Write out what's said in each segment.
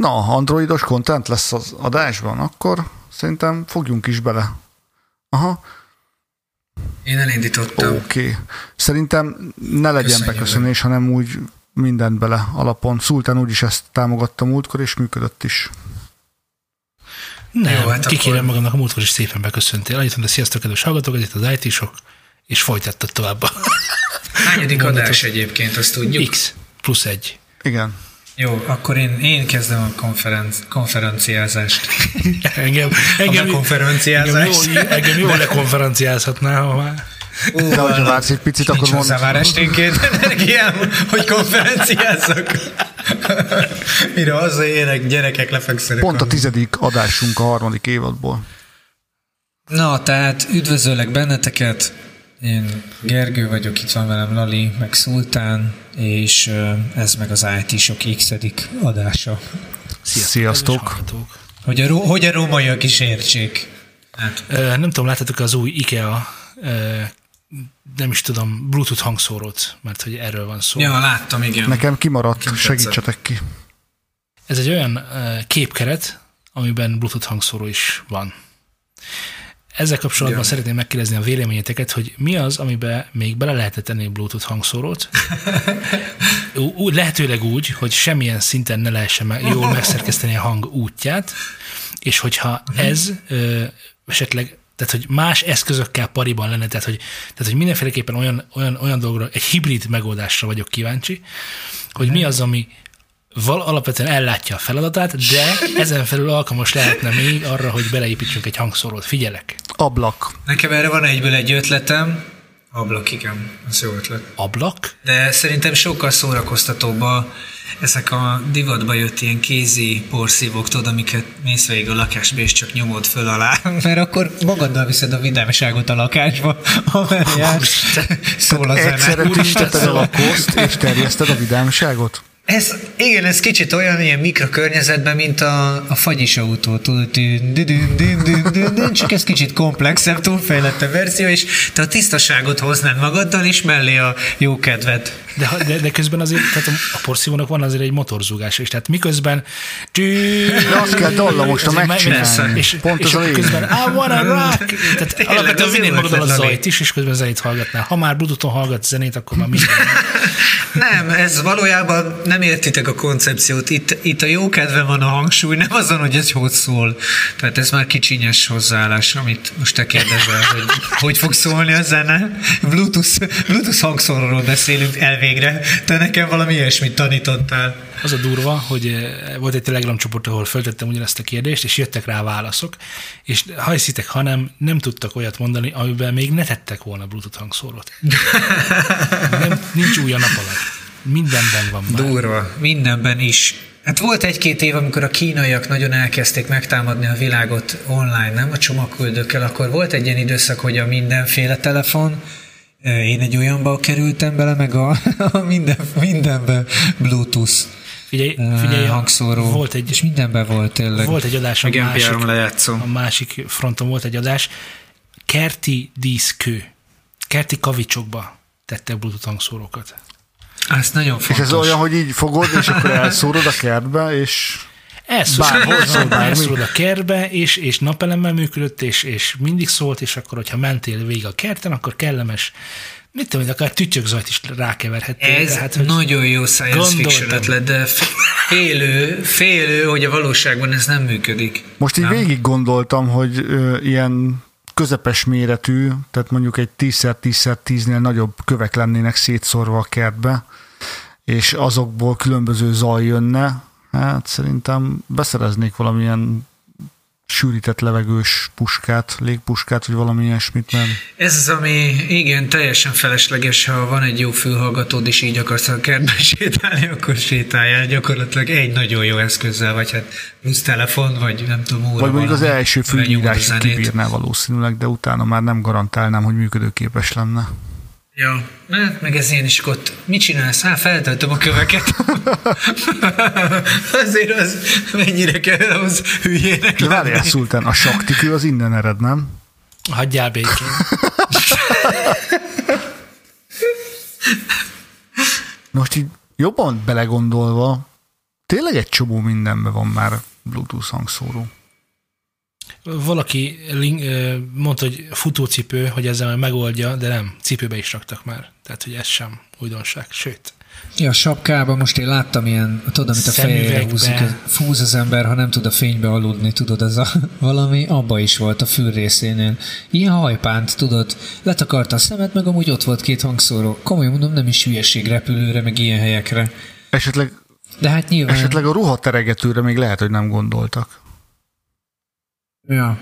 Na, androidos content lesz az adásban, akkor szerintem fogjunk is bele. Aha, Én elindítottam. oké. Okay. Szerintem ne legyen Köszönjük. beköszönés, hanem úgy mindent bele alapon. Szultán úgyis ezt támogatta múltkor, és működött is. Nem, Jó, hát kikérem akkor- magamnak, a múltkor is szépen beköszöntél. Annyit mondta, sziasztok, kedves hallgatók, ez itt az IT-sok, és folytattad tovább Hányadik adás egyébként, azt tudjuk? X plusz egy. Igen. Jó, akkor én, én kezdem a konferenc, konferenciázást. Engem, A engem, engem, jól, engem jól lekonferenciázhatná, ha már. Ó, De hogyha vársz egy picit, nincs akkor mondd. hozzá már esténként energiám, hogy konferenciázzak. Mire hazaérek, gyerekek lefekszenek. Pont a tizedik adásunk a harmadik évadból. Na, tehát üdvözöllek benneteket. Én Gergő vagyok, itt van velem Lali, meg Szultán, és ez meg az IT sok x adása. Sziasztok. Hogy a, hogy a rómaiak is értsék. Hát, Ö, Nem tudom, láttátok az új IKEA, ö, nem is tudom, Bluetooth hangszórót, mert hogy erről van szó. ja, láttam, igen. Nekem kimaradt, Nekem segítsetek ki. Ez egy olyan ö, képkeret, amiben Bluetooth hangszóró is van. Ezzel kapcsolatban Igen. szeretném megkérdezni a véleményeteket, hogy mi az, amiben még bele lehetett tenni Bluetooth hangszórót. Ú- ú- lehetőleg úgy, hogy semmilyen szinten ne lehessen me- jól megszerkeszteni a hang útját, és hogyha ez ö, esetleg tehát, hogy más eszközökkel pariban lenne, tehát, hogy, tehát, hogy mindenféleképpen olyan, olyan, olyan dolgra, egy hibrid megoldásra vagyok kíváncsi, hogy mi az, ami val alapvetően ellátja a feladatát, de ezen felül alkalmas lehetne még arra, hogy beleépítsünk egy hangszórót. Figyelek. Ablak. Nekem erre van egyből egy ötletem. Ablak, igen, az jó ötlet. Ablak? De szerintem sokkal szórakoztatóbb a, ezek a divatba jött ilyen kézi porszívók, tudod, amiket mész végig a lakásba, és csak nyomod föl alá. Mert akkor magaddal viszed a vidámságot a lakásba, jársz. Szól a zene. Egyszerre tünteted el a koszt, és terjeszted a vidámságot? Ez, igen, ez kicsit olyan ilyen mikrokörnyezetben, mint a, a fagyis autó, csak ez kicsit komplexebb, túlfejlettebb verzió, és te a tisztaságot hoznád magaddal, és mellé a jó kedvet. De, de, de közben azért, tehát a, porszívónak van azért egy motorzúgása is, tehát miközben De azt kell dallamosan megcsinálni. meg- És, Pont és ez a lényeg. közben I wanna rock! Tehát alapvetően az vinnéd jó magaddal a zajt is, és közben zenét hallgatnál. Ha már Bluetooth-on hallgat zenét, akkor már minden. Nem, ez valójában nem értitek a koncepciót. Itt, itt a jó kedve van a hangsúly, nem azon, hogy ez hogy szól. Tehát ez már kicsinyes hozzáállás, amit most te kérdezel, hogy hogy fog szólni a zene. Bluetooth, Bluetooth hangszóróról beszélünk elvégre. Te nekem valami ilyesmit tanítottál. Az a durva, hogy eh, volt egy Telegram csoport, ahol föltettem ugyanezt a kérdést, és jöttek rá válaszok, és ha hiszitek, hanem nem tudtak olyat mondani, amiben még ne tettek volna Bluetooth hangszórót. Nem, nincs új a nap alatt. Mindenben van már. Durva. Mindenben is. Hát volt egy-két év, amikor a kínaiak nagyon elkezdték megtámadni a világot online, nem a csomagküldőkkel, akkor volt egy ilyen időszak, hogy a mindenféle telefon, én egy olyanba kerültem bele, meg a, a minden, mindenbe Bluetooth Figyelj, figyelj hangszóró. Volt egy, és mindenben volt tényleg. volt egy adás, a Meg másik, MP3 lejátszó. a másik fronton volt egy adás, kerti díszkő, kerti kavicsokba tettek Bluetooth hangszórókat. Azt nagyon És fontos. ez olyan, hogy így fogod, és akkor elszórod a kertbe, és Szól bármi. elszórod a kertbe, és, és napelemmel működött, és, és mindig szólt, és akkor, hogyha mentél végig a kerten, akkor kellemes, mit tudom, akár tütyögzajt is rákeverhettél. Ez hogy nagyon jó science Gondoltam. fiction ötlet, de félő, félő, hogy a valóságban ez nem működik. most így Nem? végig gondoltam, hogy ö, ilyen közepes méretű, tehát mondjuk egy 10x10x10-nél nagyobb kövek lennének szétszórva a kertbe, és azokból különböző zaj jönne, hát szerintem beszereznék valamilyen sűrített levegős puskát, légpuskát, vagy valami ilyesmit, mert Ez az, ami igen, teljesen felesleges, ha van egy jó fülhallgatód, és így akarsz a kertbe sétálni, akkor sétáljál gyakorlatilag egy nagyon jó eszközzel, vagy hát plusz telefon, vagy nem tudom, óra vagy mondjuk az első zenét. kibírná valószínűleg, de utána már nem garantálnám, hogy működőképes lenne. Ja, hát meg ez ilyen is ott. Mit csinálsz? Hát feltöltöm a köveket. Azért az mennyire kell ahhoz hülyének De várjál, lenni. Szultán, a saktikő az innen ered, nem? hagyjál békén. Most így jobban belegondolva, Tényleg egy csomó mindenben van már Bluetooth hangszóró. Valaki link, mondta, hogy futócipő, hogy ezzel már megoldja, de nem, cipőbe is raktak már. Tehát, hogy ez sem újdonság. Sőt, Ja, a sapkában most én láttam ilyen, tudod, amit a fejére húzik, fúz az ember, ha nem tud a fénybe aludni, tudod, ez a valami abba is volt a fül részénél. Ilyen hajpánt, tudod, letakarta a szemet, meg amúgy ott volt két hangszóró. Komolyan mondom, nem is hülyeség repülőre, meg ilyen helyekre. Esetleg, De hát nyilván... esetleg a ruhateregetőre még lehet, hogy nem gondoltak. Ja.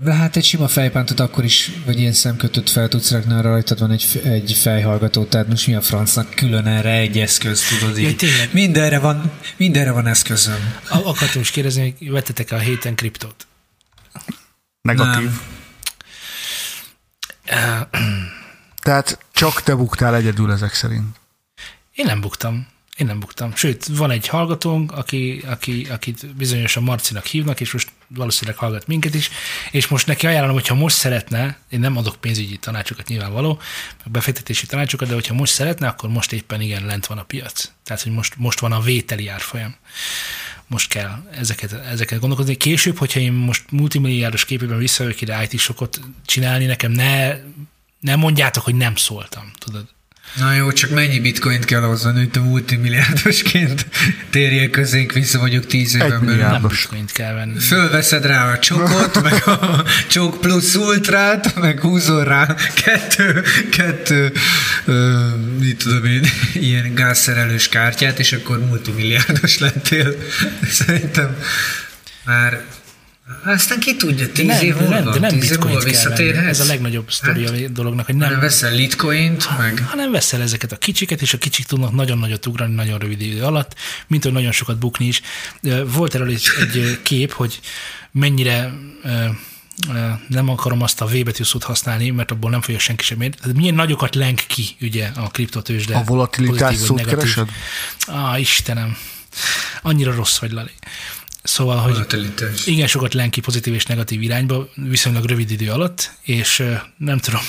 De hát egy sima fejpántot akkor is, vagy ilyen szemkötőt fel tudsz rakni, arra rajtad van egy, egy fejhallgató, tehát most mi a francnak külön erre egy eszköz, tudod Ja, így. tényleg. mindenre van, mindenre van eszközöm. a- akartam is kérdezni, hogy vettetek a héten kriptót? Negatív. Nem. Tehát csak te buktál egyedül ezek szerint. Én nem buktam. Én nem buktam. Sőt, van egy hallgatónk, aki, aki, akit bizonyosan Marcinak hívnak, és most valószínűleg hallgat minket is, és most neki ajánlom, hogyha most szeretne, én nem adok pénzügyi tanácsokat nyilvánvaló, meg befektetési tanácsokat, de hogyha most szeretne, akkor most éppen igen lent van a piac. Tehát, hogy most, most van a vételi árfolyam. Most kell ezeket, ezeket gondolkozni. Később, hogyha én most multimilliárdos képében visszajövök ide IT sokot csinálni, nekem ne, ne mondjátok, hogy nem szóltam, tudod? Na jó, csak mennyi bitcoint kell venni, hogy te multimilliárdosként térjél közénk vissza, vagyok tíz éven Egy belül. Nem bitcoint kell venni. Fölveszed rá a csokot, meg a csok plusz ultrát, meg húzol rá kettő, kettő ö, mit tudom én, ilyen gázszerelős kártyát, és akkor multimilliárdos lettél. Szerintem már aztán ki tudja, tíz nem, év de múlva, nem, de nem tíz év múlva visszatérhetsz. Ez a legnagyobb sztori a dolognak, hogy nem, Nem veszel litcoint, meg... hanem veszel ezeket a kicsiket, és a kicsik tudnak nagyon nagyot ugrani nagyon rövid idő alatt, mint hogy nagyon sokat bukni is. Volt erről egy, egy kép, hogy mennyire nem akarom azt a V betű szót használni, mert abból nem fogja senki sem érni. Tehát milyen nagyokat lenk ki ugye a kriptotősde. A volatilitás szót negatív. keresed? Á, Istenem. Annyira rossz vagy, Lali. Szóval, hogy igen sokat lenki pozitív és negatív irányba viszonylag rövid idő alatt, és nem tudom,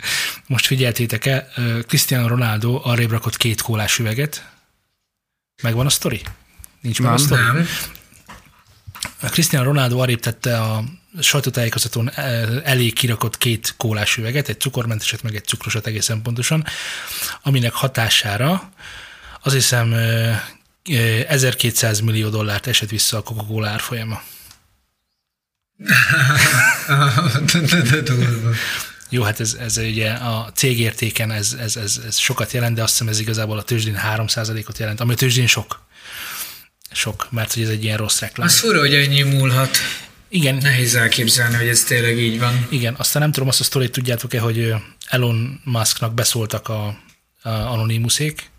most figyeltétek-e, Cristiano Ronaldo arrébb rakott két kólás üveget. Megvan a sztori? Nincs meg a sztori? Nem. A Cristiano Ronaldo arrébb tette a sajtótájékoztatón elé kirakott két kólás üveget, egy cukormenteset, meg egy cukrosat egészen pontosan, aminek hatására azt hiszem 1200 millió dollárt esett vissza a Coca-Cola árfolyama. Jó, hát ez, ez ugye a cégértéken ez, ez, ez, ez sokat jelent, de azt hiszem ez igazából a tőzsdén 3%-ot jelent, ami a tőzsdén sok. Sok, mert hogy ez egy ilyen rossz reklám. Az fura, hogy ennyi múlhat. Igen, Nehéz elképzelni, hogy ez tényleg így van. igen, aztán nem tudom azt a sztorit, tudjátok-e, hogy Elon Musknak beszóltak a, a Anonymousék,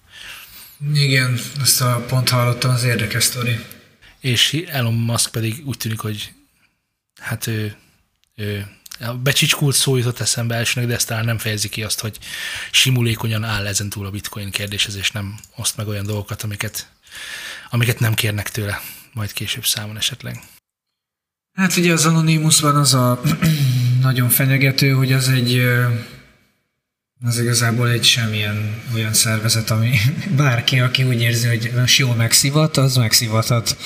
Igen, azt a pont hallottam, az érdekes sztori. és Elon Musk pedig úgy tűnik, hogy hát ő, ő a becsicskult szó jutott eszembe elsőnek, de ezt talán nem fejezi ki azt, hogy simulékonyan áll ezen túl a bitcoin kérdéshez, és nem oszt meg olyan dolgokat, amiket, amiket nem kérnek tőle, majd később számon esetleg. Hát ugye az Anonymousban az a nagyon fenyegető, hogy az egy az igazából egy semmilyen olyan szervezet, ami bárki, aki úgy érzi, hogy most jól megszivat, az megszivathat.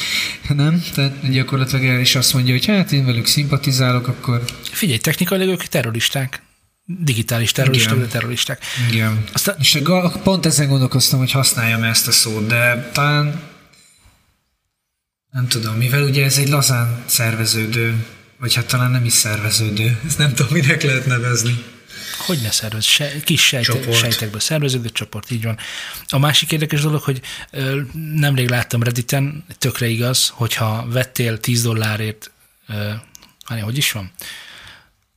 Nem? Tehát gyakorlatilag el is azt mondja, hogy hát én velük szimpatizálok, akkor Figyelj, technikailag ők terroristák, digitális terroristák, Igen. de terroristák. igen. Aztán És pont ezen gondolkoztam, hogy használjam ezt a szót, de talán nem tudom, mivel ugye ez egy lazán szerveződő, vagy hát talán nem is szerveződő, ezt nem tudom, minek lehet nevezni. Hogy ne szervez? Se, kis sejte, Csoport. sejtekből szerveződő csoport, így van. A másik érdekes dolog, hogy ö, nemrég láttam Redditen, tökre igaz, hogyha vettél 10 dollárért, ö, hogy is van?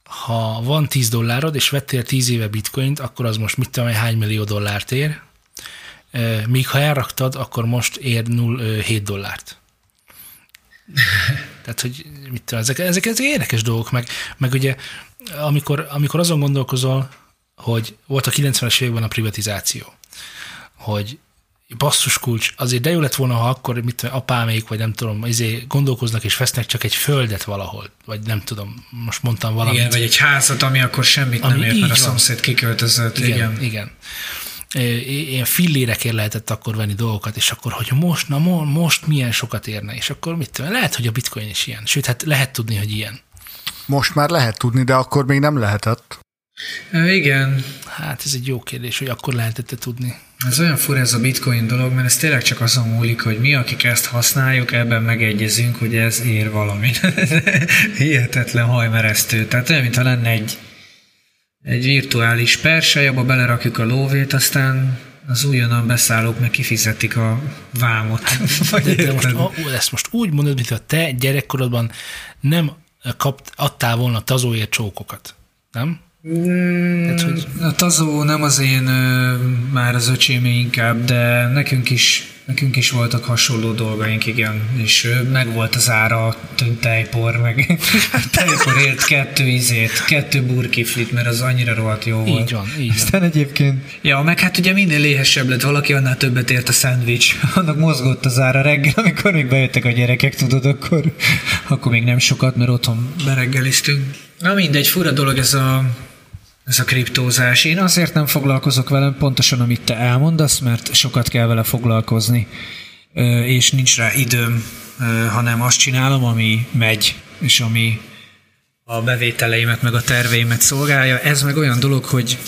Ha van 10 dollárod, és vettél 10 éve bitcoint, akkor az most mit tudom, hány millió dollárt ér, Ö, míg ha elraktad, akkor most ér 0, ö, 7 dollárt. Tehát, hogy mit tudom, ezek, ezek, ezek érdekes dolgok, meg, meg ugye amikor, amikor azon gondolkozol, hogy volt a 90-es években a privatizáció, hogy basszus kulcs, azért de jó lett volna, ha akkor mit tudom, apámék, vagy nem tudom, izé gondolkoznak és vesznek csak egy földet valahol, vagy nem tudom, most mondtam valamit. Igen, vagy egy házat, ami akkor semmit Ami nem ért, mert a van. szomszéd kiköltözött. igen, Igen. igen. igen. ilyen fillérekért lehetett akkor venni dolgokat, és akkor, hogy most, na most milyen sokat érne, és akkor mit tudom, lehet, hogy a bitcoin is ilyen. Sőt, hát lehet tudni, hogy ilyen. Most már lehet tudni, de akkor még nem lehetett. Igen. Hát ez egy jó kérdés, hogy akkor lehetett tudni. Ez olyan fura ez a bitcoin dolog, mert ez tényleg csak azon múlik, hogy mi, akik ezt használjuk, ebben megegyezünk, hogy ez ér valamit. Hihetetlen hajmeresztő. Tehát olyan, mintha lenne egy, egy virtuális persely, abba belerakjuk a lóvét, aztán az újonnan beszállók meg kifizetik a vámot. de, de most, ezt most úgy mondod, mintha te gyerekkorodban nem kapt, adtál volna tazóért csókokat, nem? Mm, Tehát, hogy... A tazó nem az én már az öcsémé inkább, de nekünk is, nekünk is voltak hasonló dolgaink, igen, és meg volt az ára tejpor, meg tejporért kettő izét, kettő burkiflit, mert az annyira rohadt jó volt. Így van, így Aztán egyébként, ja, meg hát ugye minél léhesebb lett valaki, annál többet ért a szendvics. Annak mozgott az ára reggel, amikor még bejöttek a gyerekek, tudod, akkor, akkor még nem sokat, mert otthon bereggeliztünk. Na mindegy, fura dolog ez a ez a kriptózás. Én azért nem foglalkozok velem, pontosan amit te elmondasz, mert sokat kell vele foglalkozni, és nincs rá időm, hanem azt csinálom, ami megy, és ami a bevételeimet, meg a terveimet szolgálja. Ez meg olyan dolog, hogy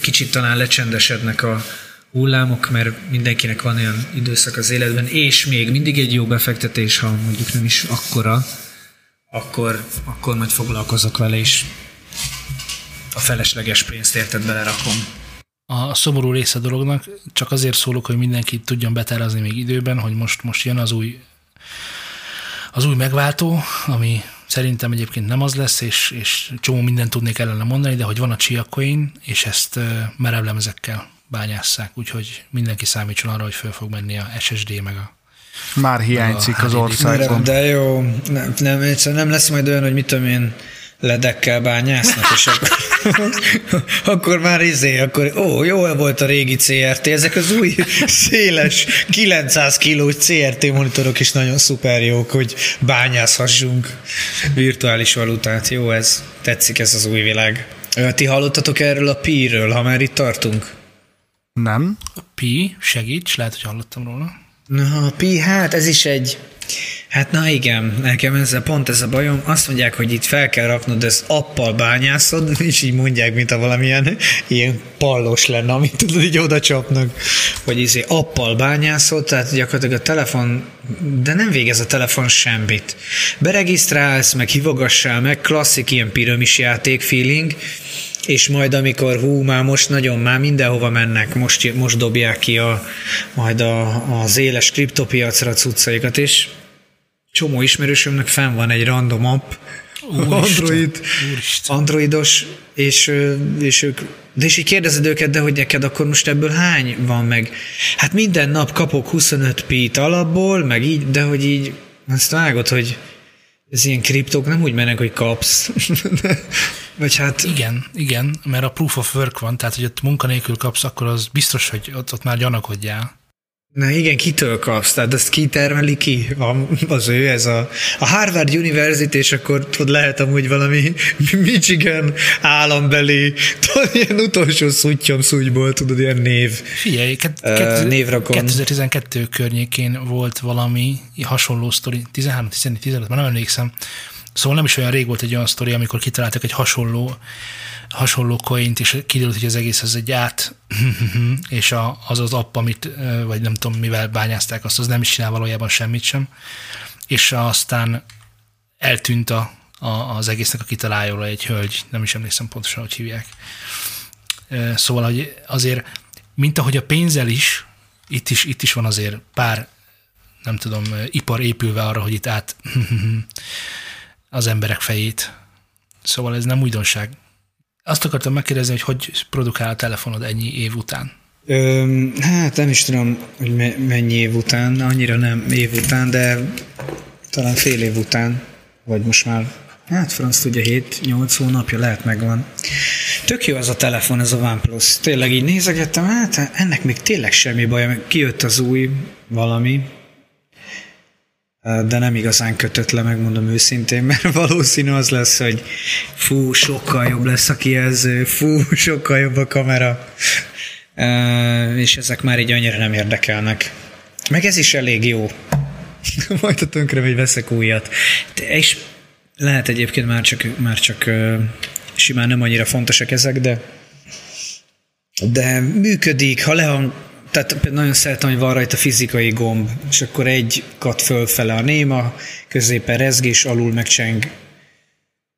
kicsit talán lecsendesednek a hullámok, mert mindenkinek van olyan időszak az életben, és még mindig egy jó befektetés, ha mondjuk nem is akkora, akkor, akkor majd foglalkozok vele is a felesleges pénzt érted belerakom. A szomorú része a dolognak, csak azért szólok, hogy mindenki tudjon betárazni még időben, hogy most, most jön az új, az új megváltó, ami szerintem egyébként nem az lesz, és, és csomó mindent tudnék ellene mondani, de hogy van a Chia Coin, és ezt merevlemezekkel bányásszák, úgyhogy mindenki számítson arra, hogy föl fog menni a SSD meg a már hiányzik az országban. De jó, nem, nem, nem lesz majd olyan, hogy mit tudom én, ledekkel bányásznak, és akkor, akkor már izé, akkor ó, jó volt a régi CRT, ezek az új széles 900 kilós CRT monitorok is nagyon szuper jók, hogy bányászhassunk virtuális valutát. Jó ez, tetszik ez az új világ. Ti hallottatok erről a Pi-ről, ha már itt tartunk? Nem. A Pi, segíts, lehet, hogy hallottam róla. Na, a Pi, hát ez is egy Hát na igen, nekem ez pont ez a bajom. Azt mondják, hogy itt fel kell raknod, ez appal bányászod, és így mondják, mint a valamilyen ilyen pallos lenne, amit tudod, így oda csapnak, hogy izé appal bányászod, tehát gyakorlatilag a telefon, de nem végez a telefon semmit. Beregisztrálsz, meg hivogassál meg, klasszik ilyen piramis játék feeling, és majd amikor hú, már most nagyon már mindenhova mennek, most, most dobják ki a, majd a, az éles kriptopiacra cuccaikat, és csomó ismerősömnek fenn van egy random app, Úristen, Android, Úristen. Androidos, és, és ők, de és így kérdezed őket, de hogy neked akkor most ebből hány van meg? Hát minden nap kapok 25 pít alapból, meg így, de hogy így, azt vágod, hogy ez ilyen kriptók nem úgy mennek, hogy kapsz. Vagy hát... Igen, igen, mert a proof of work van, tehát hogy ott munkanélkül kapsz, akkor az biztos, hogy ott, ott már gyanakodjál. Na igen, kitől kapsz? Tehát ezt kitermeli ki? Az ő, ez a, a Harvard University, és akkor tudod, lehet amúgy valami Michigan állambeli, tudod, ilyen utolsó szuttyom szúgyból, tudod, ilyen név. Figyelj, kett, uh, névrakon. 2012 környékén volt valami hasonló sztori, 13, 14, 15, már nem emlékszem. Szóval nem is olyan rég volt egy olyan sztori, amikor kitaláltak egy hasonló hasonló coint, és kiderült, hogy az egész az egy át, és a, az az app, amit, vagy nem tudom, mivel bányázták azt, az nem is csinál valójában semmit sem, és aztán eltűnt a, a, az egésznek a kitalálóra egy hölgy, nem is emlékszem pontosan, hogy hívják. Szóval, hogy azért, mint ahogy a pénzzel is, itt is, itt is van azért pár, nem tudom, ipar épülve arra, hogy itt át az emberek fejét. Szóval ez nem újdonság. Azt akartam megkérdezni, hogy hogy produkál a telefonod ennyi év után? Ö, hát nem is tudom, hogy me- mennyi év után, annyira nem év után, de talán fél év után, vagy most már, hát franc tudja, 7-8 hónapja lehet megvan. Tök jó ez a telefon, ez a OnePlus. Tényleg így nézegettem, hát ennek még tényleg semmi baj, kijött az új valami, de nem igazán kötött le, megmondom őszintén, mert valószínű az lesz, hogy fú, sokkal jobb lesz a kijelző, fú, sokkal jobb a kamera. és ezek már így annyira nem érdekelnek. Meg ez is elég jó. Majd a tönkre megy, veszek újat. De, és lehet egyébként már csak, már csak simán nem annyira fontosak ezek, de de működik, ha lehang, tehát nagyon szeretem, hogy van rajta fizikai gomb, és akkor egy kat fölfele a néma, középen rezgés, alul megcseng,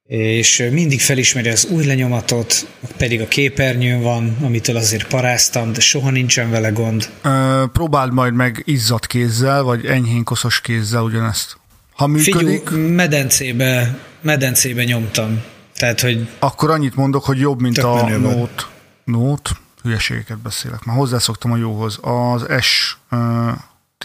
és mindig felismeri az új lenyomatot, pedig a képernyőn van, amitől azért paráztam, de soha nincsen vele gond. Ö, próbáld majd meg izzadt kézzel, vagy enyhén koszos kézzel ugyanezt. Ha működik... Figyú, medencébe, medencébe nyomtam. Tehát, hogy... Akkor annyit mondok, hogy jobb, mint a Note. Note, hülyeségeket beszélek. Már hozzászoktam a jóhoz. Az S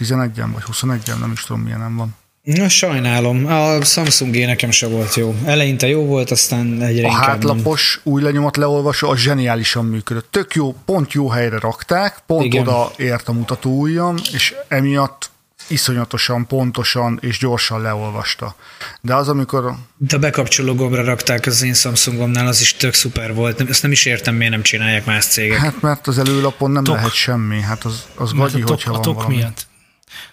11-en vagy 21-en, nem is tudom milyen nem van. Na, sajnálom. A Samsung nekem se volt jó. Eleinte jó volt, aztán egyre A hátlapos nem. új lenyomat leolvasó, az zseniálisan működött. Tök jó, pont jó helyre rakták, pont Igen. oda ért a mutató ujjam, és emiatt iszonyatosan, pontosan és gyorsan leolvasta. De az, amikor... De a bekapcsoló gombra rakták az én Samsungomnál, az is tök szuper volt. Ezt nem is értem, miért nem csinálják más cégek. Hát mert az előlapon nem tok. lehet semmi. Hát az, az gagyi, tok, hogyha a tok van valami. miatt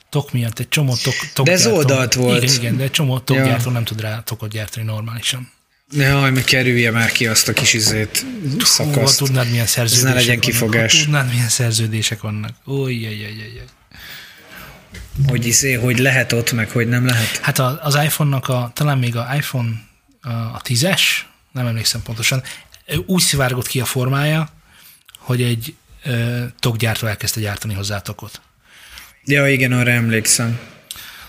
tok miatt egy csomó tok, tok De ez oldalt volt. Igen, igen, de egy csomó tokgyártó ja. nem tud rá tokot gyártani normálisan. Jaj, meg kerülje már ki azt a kis izét, szakaszt. Hú, tudnád, milyen szerződések ne legyen kifogás. Vannak. Tudnád, milyen szerződések vannak. Új, jaj, jaj, jaj. Hogy, izé, hogy lehet ott, meg hogy nem lehet? Hát az iPhone-nak, a, talán még a iPhone a 10-es, nem emlékszem pontosan, úgy szivárgott ki a formája, hogy egy tokgyártó elkezdte gyártani hozzá tokot. Ja, igen, arra emlékszem.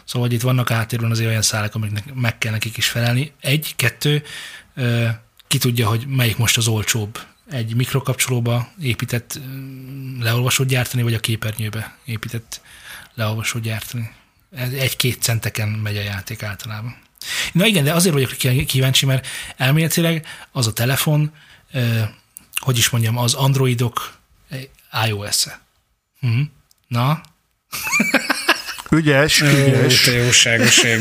Szóval, hogy itt vannak áttérben azért olyan szálak, amiknek meg kell nekik is felelni. Egy, kettő, ki tudja, hogy melyik most az olcsóbb. Egy mikrokapcsolóba épített leolvasót gyártani, vagy a képernyőbe épített leolvasót gyártani. Egy-két centeken megy a játék általában. Na igen, de azért vagyok kíváncsi, mert elméletileg az a telefon, hogy is mondjam, az androidok iOS-e. Hm? Na, Ügyes, ügyes. Te jóságoség.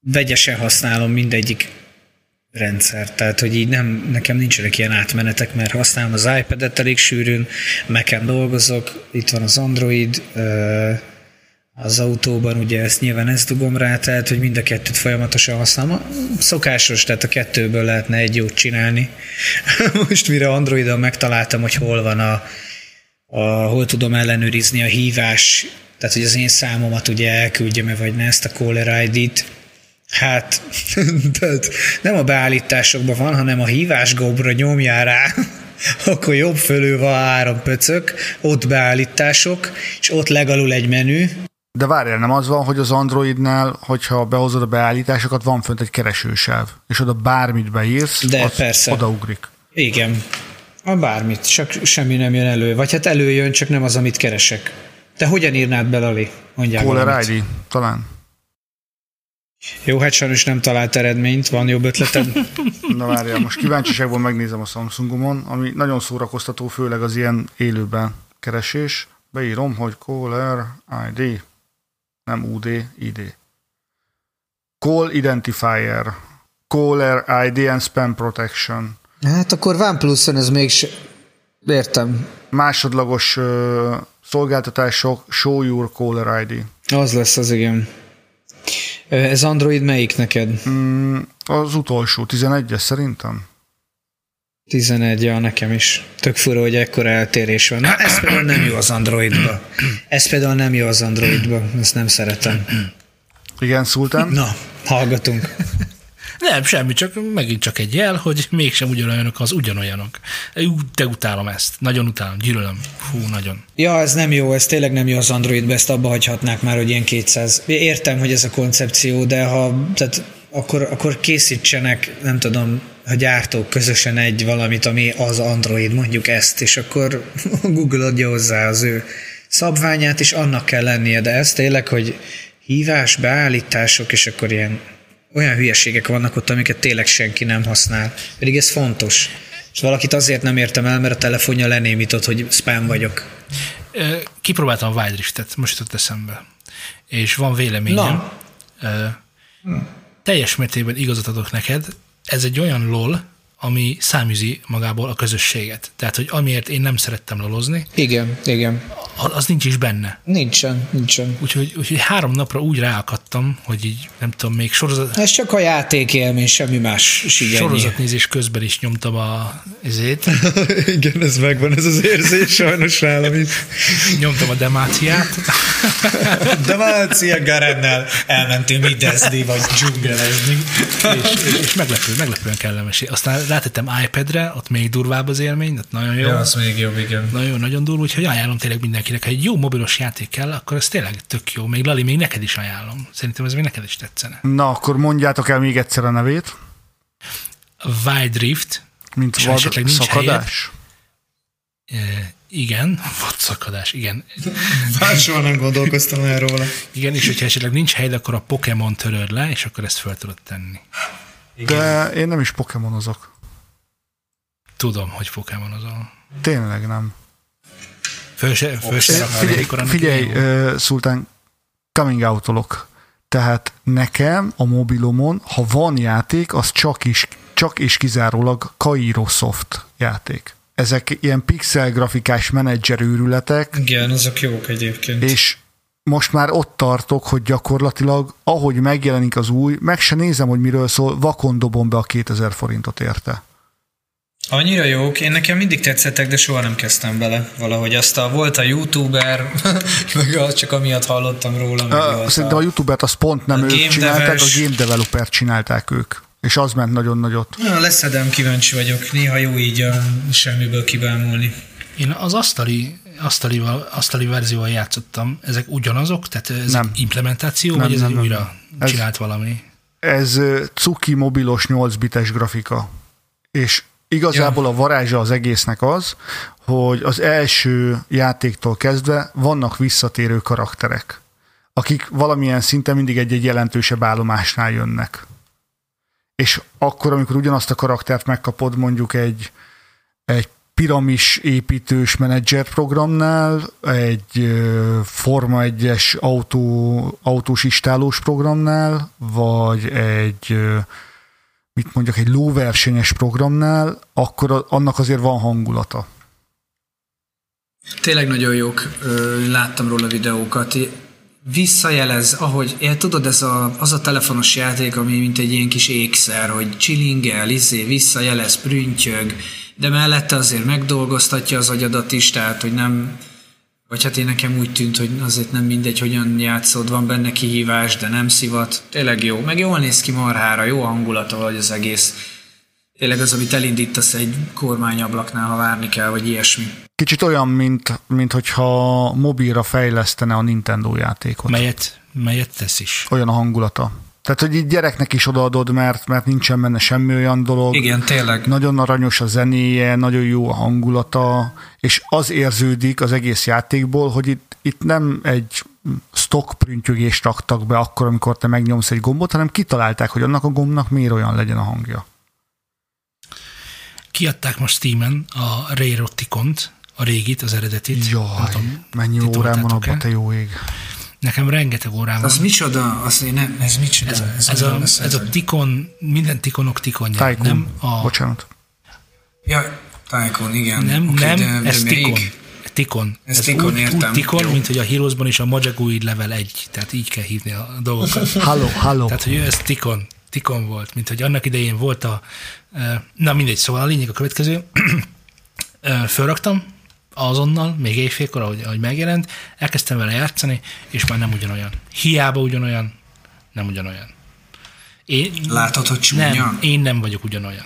Vegyesen használom mindegyik rendszer. Tehát, hogy így nem, nekem nincsenek ilyen átmenetek, mert használom az iPad-et elég sűrűn, mac dolgozok, itt van az Android, az autóban ugye ezt nyilván ezt dugom rá, tehát hogy mind a kettőt folyamatosan használom. Szokásos, tehát a kettőből lehetne egy jót csinálni. Most mire Androidon megtaláltam, hogy hol van a, a hol tudom ellenőrizni a hívás, tehát hogy az én számomat ugye elküldjem-e vagy ne ezt a caller ID-t, Hát, tehát nem a beállításokban van, hanem a hívás gombra nyomjál rá, akkor jobb fölül van három pöcök, ott beállítások, és ott legalul egy menü, de várjál, nem az van, hogy az Androidnál, hogyha behozod a beállításokat, van fönt egy keresősáv, és oda bármit beírsz, De az persze. odaugrik. Igen. A bármit, csak semmi nem jön elő. Vagy hát előjön, csak nem az, amit keresek. Te hogyan írnád be, Lali? Mondjál Caller. ID, talán. Jó, hát sajnos nem talált eredményt, van jobb ötleted? Na várjál, most kíváncsiságból megnézem a Samsungomon, ami nagyon szórakoztató, főleg az ilyen élőben keresés. Beírom, hogy Caller ID nem UD, ID. Call Identifier, Caller ID and Spam Protection. Hát akkor OnePlus-on ez még Értem. Másodlagos uh, szolgáltatások, Show Your Caller ID. Az lesz az, igen. Ez Android melyik neked? Mm, az utolsó, 11-es szerintem. 11, ja, nekem is. Tök fura, hogy ekkora eltérés van. Na, ez például nem jó az Androidba. Ez például nem jó az Androidba. Ezt nem szeretem. Igen, Szultán? Na, hallgatunk. Nem, semmi, csak megint csak egy jel, hogy mégsem ugyanolyanok az ugyanolyanok. Te utálom ezt. Nagyon utálom, gyűlölöm. Fú, nagyon. Ja, ez nem jó, ez tényleg nem jó az Androidba, ezt abba hagyhatnák már, hogy ilyen 200. Értem, hogy ez a koncepció, de ha, tehát akkor, akkor készítsenek, nem tudom, a gyártók közösen egy valamit, ami az Android, mondjuk ezt, és akkor Google adja hozzá az ő szabványát, és annak kell lennie, de ez tényleg, hogy hívás, beállítások, és akkor ilyen olyan hülyeségek vannak ott, amiket tényleg senki nem használ. Pedig ez fontos. És valakit azért nem értem el, mert a telefonja lenémított, hogy spam vagyok. Kipróbáltam a Wildriftet, most jutott eszembe. És van véleményem. Na. teljes mértékben igazat adok neked, ez egy olyan LOL, ami száműzi magából a közösséget. Tehát, hogy amiért én nem szerettem lolozni, Igen, igen. a- az nincs is benne. Nincsen, nincsen. Úgyhogy, úgyhogy három napra úgy ráakadtam, hogy így nem tudom, még sorozat, Ez csak a játékélmény, semmi más sigyennyi. sorozatnézés közben is nyomtam a ezét, Igen, ez megvan, ez az érzés sajnos nálam is. nyomtam a demáciát, Dalmácia Garennel elmentünk midezni, vagy dzsungelezni. és, és, és meglepő, meglepően kellemes. Aztán rátettem iPad-re, ott még durvább az élmény, ott nagyon jó. Ja, az még jobb, igen. Nagyon, nagyon durva, úgyhogy ajánlom tényleg mindenkinek, ha egy jó mobilos játék kell, akkor ez tényleg tök jó. Még Lali, még neked is ajánlom. Szerintem ez még neked is tetszene. Na, akkor mondjátok el még egyszer a nevét, Wild Rift, mint vad esetleg nincs szakadás. e, igen, vad szakadás, igen. Bár soha nem gondolkoztam el róla. Igen, és hogyha esetleg nincs hely, akkor a Pokémon töröd le, és akkor ezt fel tudod tenni. De én nem is pokémonozok. Tudom, hogy Pokémon azon. Tényleg nem. Föl se, föl se Figyelj, figyelj uh, Szultán, coming out Tehát nekem a mobilomon, ha van játék, az csak is, csak és kizárólag Kairosoft játék. Ezek ilyen pixel grafikás menedzser őrületek, Igen, azok jók egyébként. és most már ott tartok, hogy gyakorlatilag, ahogy megjelenik az új, meg se nézem, hogy miről szól, vakon dobom be a 2000 forintot érte. Annyira jók, én nekem mindig tetszettek, de soha nem kezdtem bele valahogy. Azt a, volt a youtuber, meg az csak amiatt hallottam róla. Meg Uh, volt szerintem a youtube-et azt pont nem a ők game csinálták, a game developer csinálták ők. És az ment nagyon nagyot. Na, leszedem, kíváncsi vagyok. Néha jó így a semmiből kibámulni. Én az asztali, asztalival, asztali verzióval játszottam. Ezek ugyanazok? Tehát ez Nem. implementáció, Nem, vagy ez nem, egy nem, újra nem. Ez- csinált valami? Ez cuki mobilos 8 bites grafika. És igazából a varázsa az egésznek az, hogy az első játéktól kezdve vannak visszatérő karakterek, akik valamilyen szinten mindig egy-egy jelentősebb állomásnál jönnek. És akkor, amikor ugyanazt a karaktert megkapod mondjuk egy, egy piramis építős menedzser programnál, egy Forma 1-es autó, autós istálós programnál, vagy egy mit mondjak, egy lóversenyes programnál, akkor annak azért van hangulata. Tényleg nagyon jók, láttam róla videókat. Visszajelez, ahogy, én, tudod, ez a, az a telefonos játék, ami mint egy ilyen kis ékszer, hogy chillingel, izé, visszajelez, prüntjög, de mellette azért megdolgoztatja az agyadat is, tehát, hogy nem, vagy hát én nekem úgy tűnt, hogy azért nem mindegy, hogyan játszod, van benne kihívás, de nem szivat. Tényleg jó. Meg jól néz ki marhára, jó hangulata vagy az egész. Tényleg az, amit elindítasz egy kormányablaknál, ha várni kell, vagy ilyesmi. Kicsit olyan, mint, mint hogyha mobilra fejlesztene a Nintendo játékot. Melyet, melyet tesz is. Olyan a hangulata. Tehát, hogy így gyereknek is odaadod, mert, mert nincsen benne semmi olyan dolog. Igen, tényleg. Nagyon aranyos a zenéje, nagyon jó a hangulata, és az érződik az egész játékból, hogy itt, itt nem egy stock prüntjögést raktak be akkor, amikor te megnyomsz egy gombot, hanem kitalálták, hogy annak a gombnak miért olyan legyen a hangja. Kiadták most Steam-en a Rayroticont, a régit, az eredetit. Jaj, tudom, mennyi ti órám van abban, te jó ég. Nekem rengeteg órám van. Az micsoda? Az én nem, ez micsoda? Ez, ez, a, ez a tikon, minden tikonok tikonja. Tycoon, Nem, a, bocsánat. Ja, Tycoon, igen. nem, Oké, nem de, de ez még? tikon. Tikon. Ez tikon, úgy, értem. úgy tikon, Jó. mint hogy a Heroesban is a Majagui level 1. Tehát így kell hívni a dolgokat. Halló, halló. Tehát, hogy ő ez tikon. Tikon volt, mint hogy annak idején volt a... Na mindegy, szóval a lényeg a következő. Fölraktam azonnal, még éjfélkor, ahogy, ahogy megjelent, elkezdtem vele játszani, és már nem ugyanolyan. Hiába ugyanolyan, nem ugyanolyan. Én, Látod, hogy csúnya? nem, én nem vagyok ugyanolyan.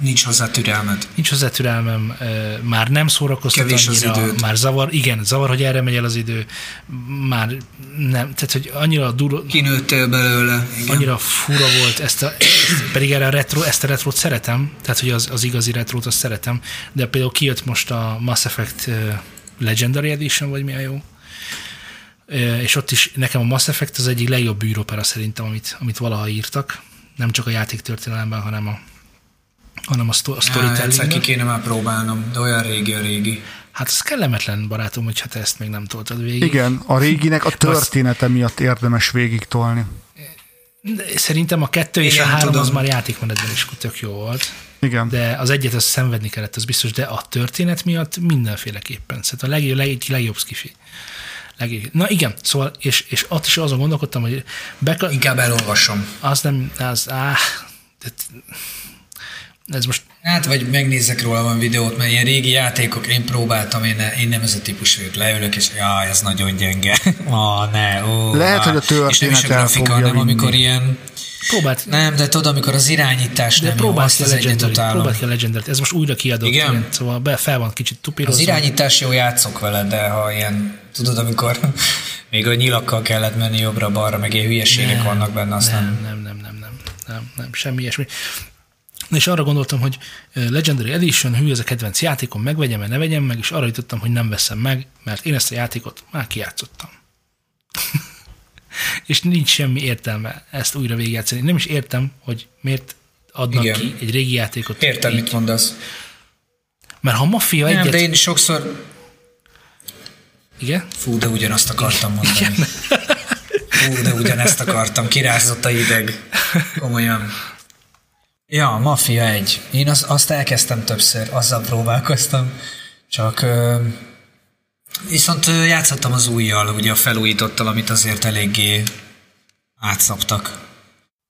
Nincs hozzá türelmed. Nincs hozzá türelmem, már nem szórakoztat Kevés az annyira, időd. már zavar, igen, zavar, hogy erre megy el az idő, már nem, tehát hogy annyira durva, Kinőttél belőle. Igen. annyira fura volt, ezt, a, ezt pedig erre a retro, ezt a retrót szeretem, tehát hogy az, az igazi retrót azt szeretem, de például kijött most a Mass Effect Legendary Edition, vagy mi a jó, és ott is nekem a Mass Effect az egyik legjobb űropera szerintem, amit, amit valaha írtak, nem csak a játéktörténelemben, hanem a hanem a, sto- a storytelling ki kéne már próbálnom, de olyan régi a régi. Hát ez kellemetlen, barátom, hogy hát ezt még nem toltad végig. Igen, a réginek a története miatt érdemes végig tolni. De Szerintem a kettő és Igen, a három tudom. az már játékmenetben is tök jó volt. Igen. De az egyet az szenvedni kellett, az biztos, de a történet miatt mindenféleképpen. Szerintem a legjobb, leg, legjobb skifi. Legjobb. Na igen, szóval, és, és ott is azon gondolkodtam, hogy beka, Inkább elolvasom. az nem, az, áh, de- ez most Hát, vagy megnézzek róla van videót, mert ilyen régi játékok, én próbáltam, én, ne, én nem ez a típus vagyok, leülök, és jaj, ez nagyon gyenge. Ah, ne, ó. Lehet, hogy a És nem is a történet grafika, hanem vinni. amikor ilyen, próbált, nem, de tudod, amikor az irányítás de nem jó, próbált azt ki a az egyet utálom. próbált ki a Legendary, ez most újra kiadott, Igen? ilyen, szóval be, fel van kicsit Az tupírozva. irányítás jó játszok vele, de ha ilyen, tudod, amikor még a nyilakkal kellett menni jobbra-balra, meg ilyen hülyeségek vannak benne, azt nem. nem, nem, nem, nem, nem, nem, nem, semmi ilyesmi. És arra gondoltam, hogy Legendary Edition, hű, ez a kedvenc játékom, megvegyem ne vegyem meg, és arra jutottam, hogy nem veszem meg, mert én ezt a játékot már kijátszottam. és nincs semmi értelme ezt újra végigjátszani. Nem is értem, hogy miért adnak Igen. ki egy régi játékot. Értem, mit mondasz. Mert ha Mafia Nem, egyet... de én sokszor, Igen? fú, de ugyanazt akartam mondani. Fú, de ugyanezt akartam, kirázott a hideg. Komolyan. Ja, Mafia 1. Én az, azt elkezdtem többször, azzal próbálkoztam, csak viszont játszottam az újjal, ugye a felújítottal, amit azért eléggé átszaptak.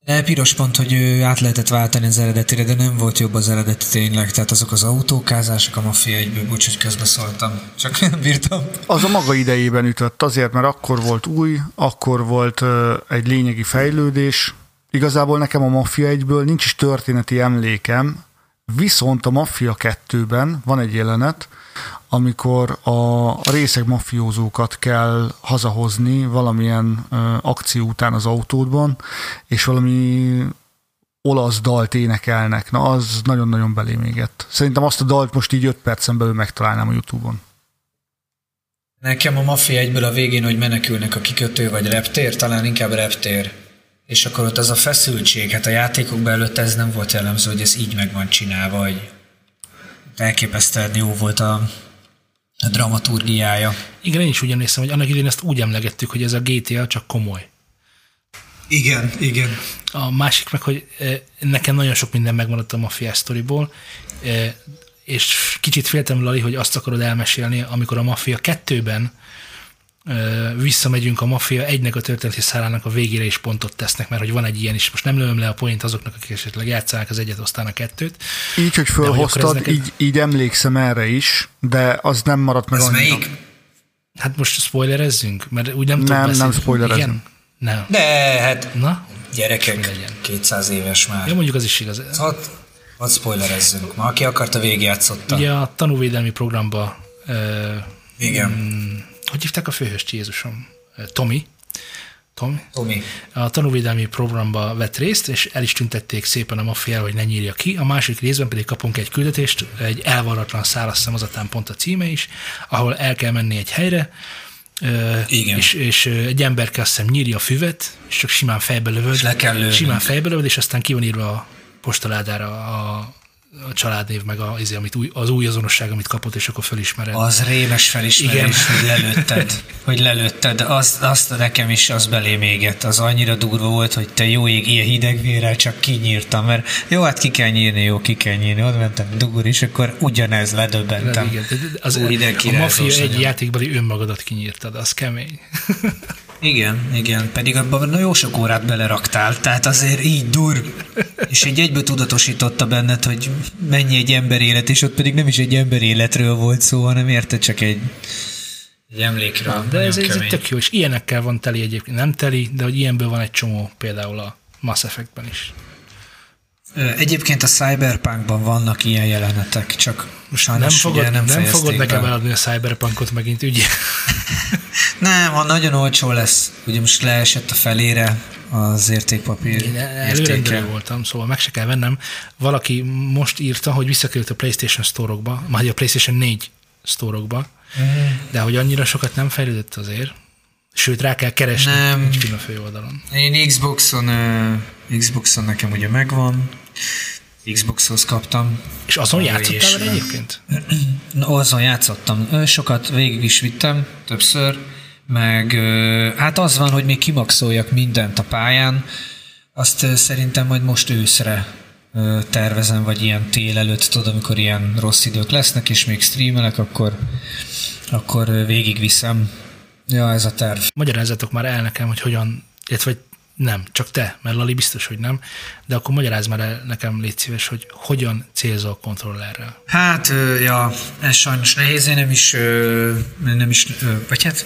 De piros pont, hogy át lehetett váltani az eredetire, de nem volt jobb az eredeti tényleg, tehát azok az autókázások a Mafia 1-ből, bocs, hogy közbeszóltam, csak nem bírtam. Az a maga idejében ütött, azért, mert akkor volt új, akkor volt egy lényegi fejlődés. Igazából nekem a Mafia 1-ből nincs is történeti emlékem, viszont a Mafia 2-ben van egy jelenet, amikor a részeg mafiózókat kell hazahozni valamilyen ö, akció után az autódban, és valami olasz dalt énekelnek. Na, az nagyon-nagyon belém égett. Szerintem azt a dalt most így 5 percen belül megtalálnám a Youtube-on. Nekem a Mafia egyből a végén, hogy menekülnek a kikötő vagy reptér, talán inkább reptér. És akkor ott az a feszültség, hát a játékokban előtt ez nem volt jellemző, hogy ez így meg van csinálva, hogy elképesztően jó volt a, a dramaturgiája. Igen, én is úgy emlékszem, hogy annak idén ezt úgy emlegettük, hogy ez a GTA csak komoly. Igen, igen. A másik meg, hogy eh, nekem nagyon sok minden megmaradt a Mafia sztoriból, eh, és kicsit féltem, Lali, hogy azt akarod elmesélni, amikor a Mafia 2-ben eh, visszamegyünk a Mafia egynek a történeti szárának a végére is pontot tesznek, mert hogy van egy ilyen is. Most nem lövöm le a point azoknak, akik esetleg játszák az egyet, aztán a kettőt. Így, hogy fölhoztad, neked- így, így emlékszem erre is, de az nem maradt meg Ez annyira. melyik? Hát most spoilerezzünk, mert úgy nem tudok Nem, nem. Igen? Nem. De hát Na? gyerekek, legyen. 200 éves már. Ja, mondjuk az is igaz. Hadd, hadd spoilerezzünk. Ma aki akarta, végigjátszotta. Ugye a tanúvédelmi programba ö, Igen. Hogy hívták a főhőst Jézusom? Ö, Tomi. Tomi. Tomi. A tanúvédelmi programba vett részt, és el is tüntették szépen a maffia, hogy ne nyírja ki. A másik részben pedig kapunk egy küldetést, egy elvarratlan hiszem azután pont a címe is, ahol el kell menni egy helyre, ö, Igen. És, és ö, egy emberke azt hiszem nyírja a füvet, és csak simán fejbe lövöd. És le kell lőni. Simán fejbe lövöd, és aztán ki van írva a postaládára a, a családnév, meg a, izé, amit új, az új azonosság, amit kapott, és akkor fölismered. Az rémes felismerés, Igen. hogy lelőtted. hogy lelőtted. Azt, azt nekem is az belém égett. Az annyira durva volt, hogy te jó ég, ilyen hidegvérrel csak kinyírtam, mert jó, hát ki kell nyírni, jó, ki kell nyírni. Ott mentem dugur, és akkor ugyanez ledöbbentem. Igen, az, Ó, hideg a Mafia egy nagyon. játékbeli önmagadat kinyírtad, az kemény. Igen, igen, pedig abban na jó sok órát beleraktál, tehát azért így dur, és egy egyből tudatosította benned, hogy mennyi egy ember élet, és ott pedig nem is egy ember életről volt szó, hanem érted csak egy, egy emlékről. De ez, ez egy tök jó, és ilyenekkel van teli egyébként. Nem teli, de hogy ilyenből van egy csomó, például a Mass Effectben is. Egyébként a Cyberpunkban vannak ilyen jelenetek, csak Nem sajnos fogod, ugye nem, nem, nem fogod nekem be. eladni a Cyberpunkot megint, ugye? Nem, ha nagyon olcsó lesz, ugye most leesett a felére az értékpapír Én előrendelő voltam, szóval meg se kell vennem. Valaki most írta, hogy visszakerült a PlayStation Store-okba, majd a PlayStation 4 Store-okba, Mhm. de hogy annyira sokat nem fejlődött azért. Sőt, rá kell keresni, Nem. kint a főoldalon. Én Xboxon, uh, Xboxon nekem ugye megvan, Xboxhoz kaptam. És azon játszottál vele egyébként? Na, azon játszottam. Sokat végig is vittem, többször, meg hát az van, hogy még kimaxoljak mindent a pályán, azt szerintem majd most őszre tervezem, vagy ilyen tél előtt, tudod, amikor ilyen rossz idők lesznek, és még streamelek, akkor, akkor végigviszem. Ja, ez a terv. Magyarázzatok már el nekem, hogy hogyan, illetve nem, csak te, mert Lali biztos, hogy nem, de akkor magyarázz már el nekem, légy szíves, hogy hogyan célzol kontrollerrel. Hát, ja, ez sajnos nehéz, én nem is, nem is, vagy hát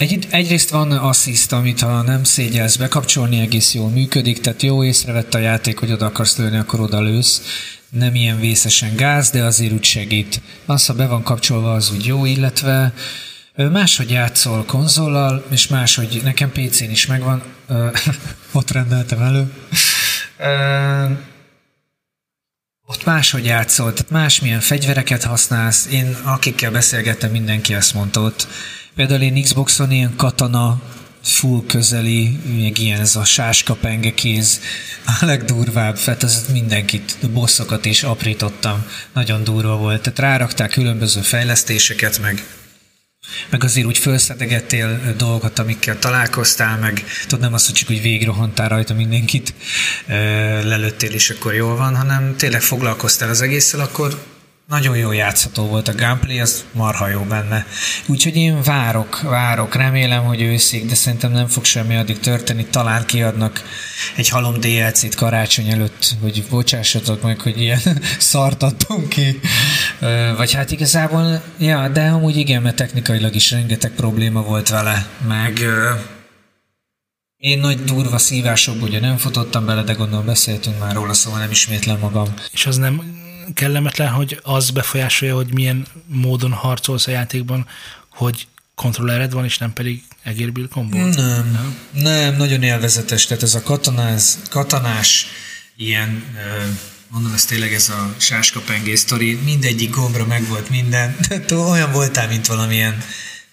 egy, egyrészt van assist, amit ha nem szégyelsz bekapcsolni, egész jól működik, tehát jó észrevett a játék, hogy oda akarsz lőni, akkor oda lősz. Nem ilyen vészesen gáz, de azért úgy segít. Az, ha be van kapcsolva, az úgy jó, illetve máshogy játszol konzollal, és máshogy nekem PC-n is megvan, ott rendeltem elő. Ott máshogy játszol, tehát másmilyen fegyvereket használsz. Én akikkel beszélgettem, mindenki ezt mondta ott. Például én Xboxon ilyen katana full közeli, még ilyen ez a sáska kéz, a legdurvább, tehát az mindenkit, a bosszokat is aprítottam, nagyon durva volt. Tehát rárakták különböző fejlesztéseket, meg meg azért úgy felszedegettél dolgokat, amikkel találkoztál, meg tudod, nem azt, hogy csak úgy végigrohantál rajta mindenkit, lelőttél, és akkor jól van, hanem tényleg foglalkoztál az egésszel, akkor nagyon jó játszható volt a gameplay, az marha jó benne. Úgyhogy én várok, várok, remélem, hogy őszik, de szerintem nem fog semmi addig történni. Talán kiadnak egy halom DLC-t karácsony előtt, hogy bocsássatok meg, hogy ilyen szart adtunk ki. Vagy hát igazából, ja, de amúgy igen, mert technikailag is rengeteg probléma volt vele, meg én nagy durva szívásokból ugye nem futottam bele, de gondolom beszéltünk már róla, szóval nem ismétlem magam. És az nem kellemetlen, hogy az befolyásolja, hogy milyen módon harcolsz a játékban, hogy kontrollered van, és nem pedig egérbil kombó? Nem, nem, nem, nagyon élvezetes. Tehát ez a katonás, katonás ilyen, mondom, ez tényleg ez a sáskapengé sztori, mindegyik gombra megvolt minden. Tehát olyan voltál, mint valamilyen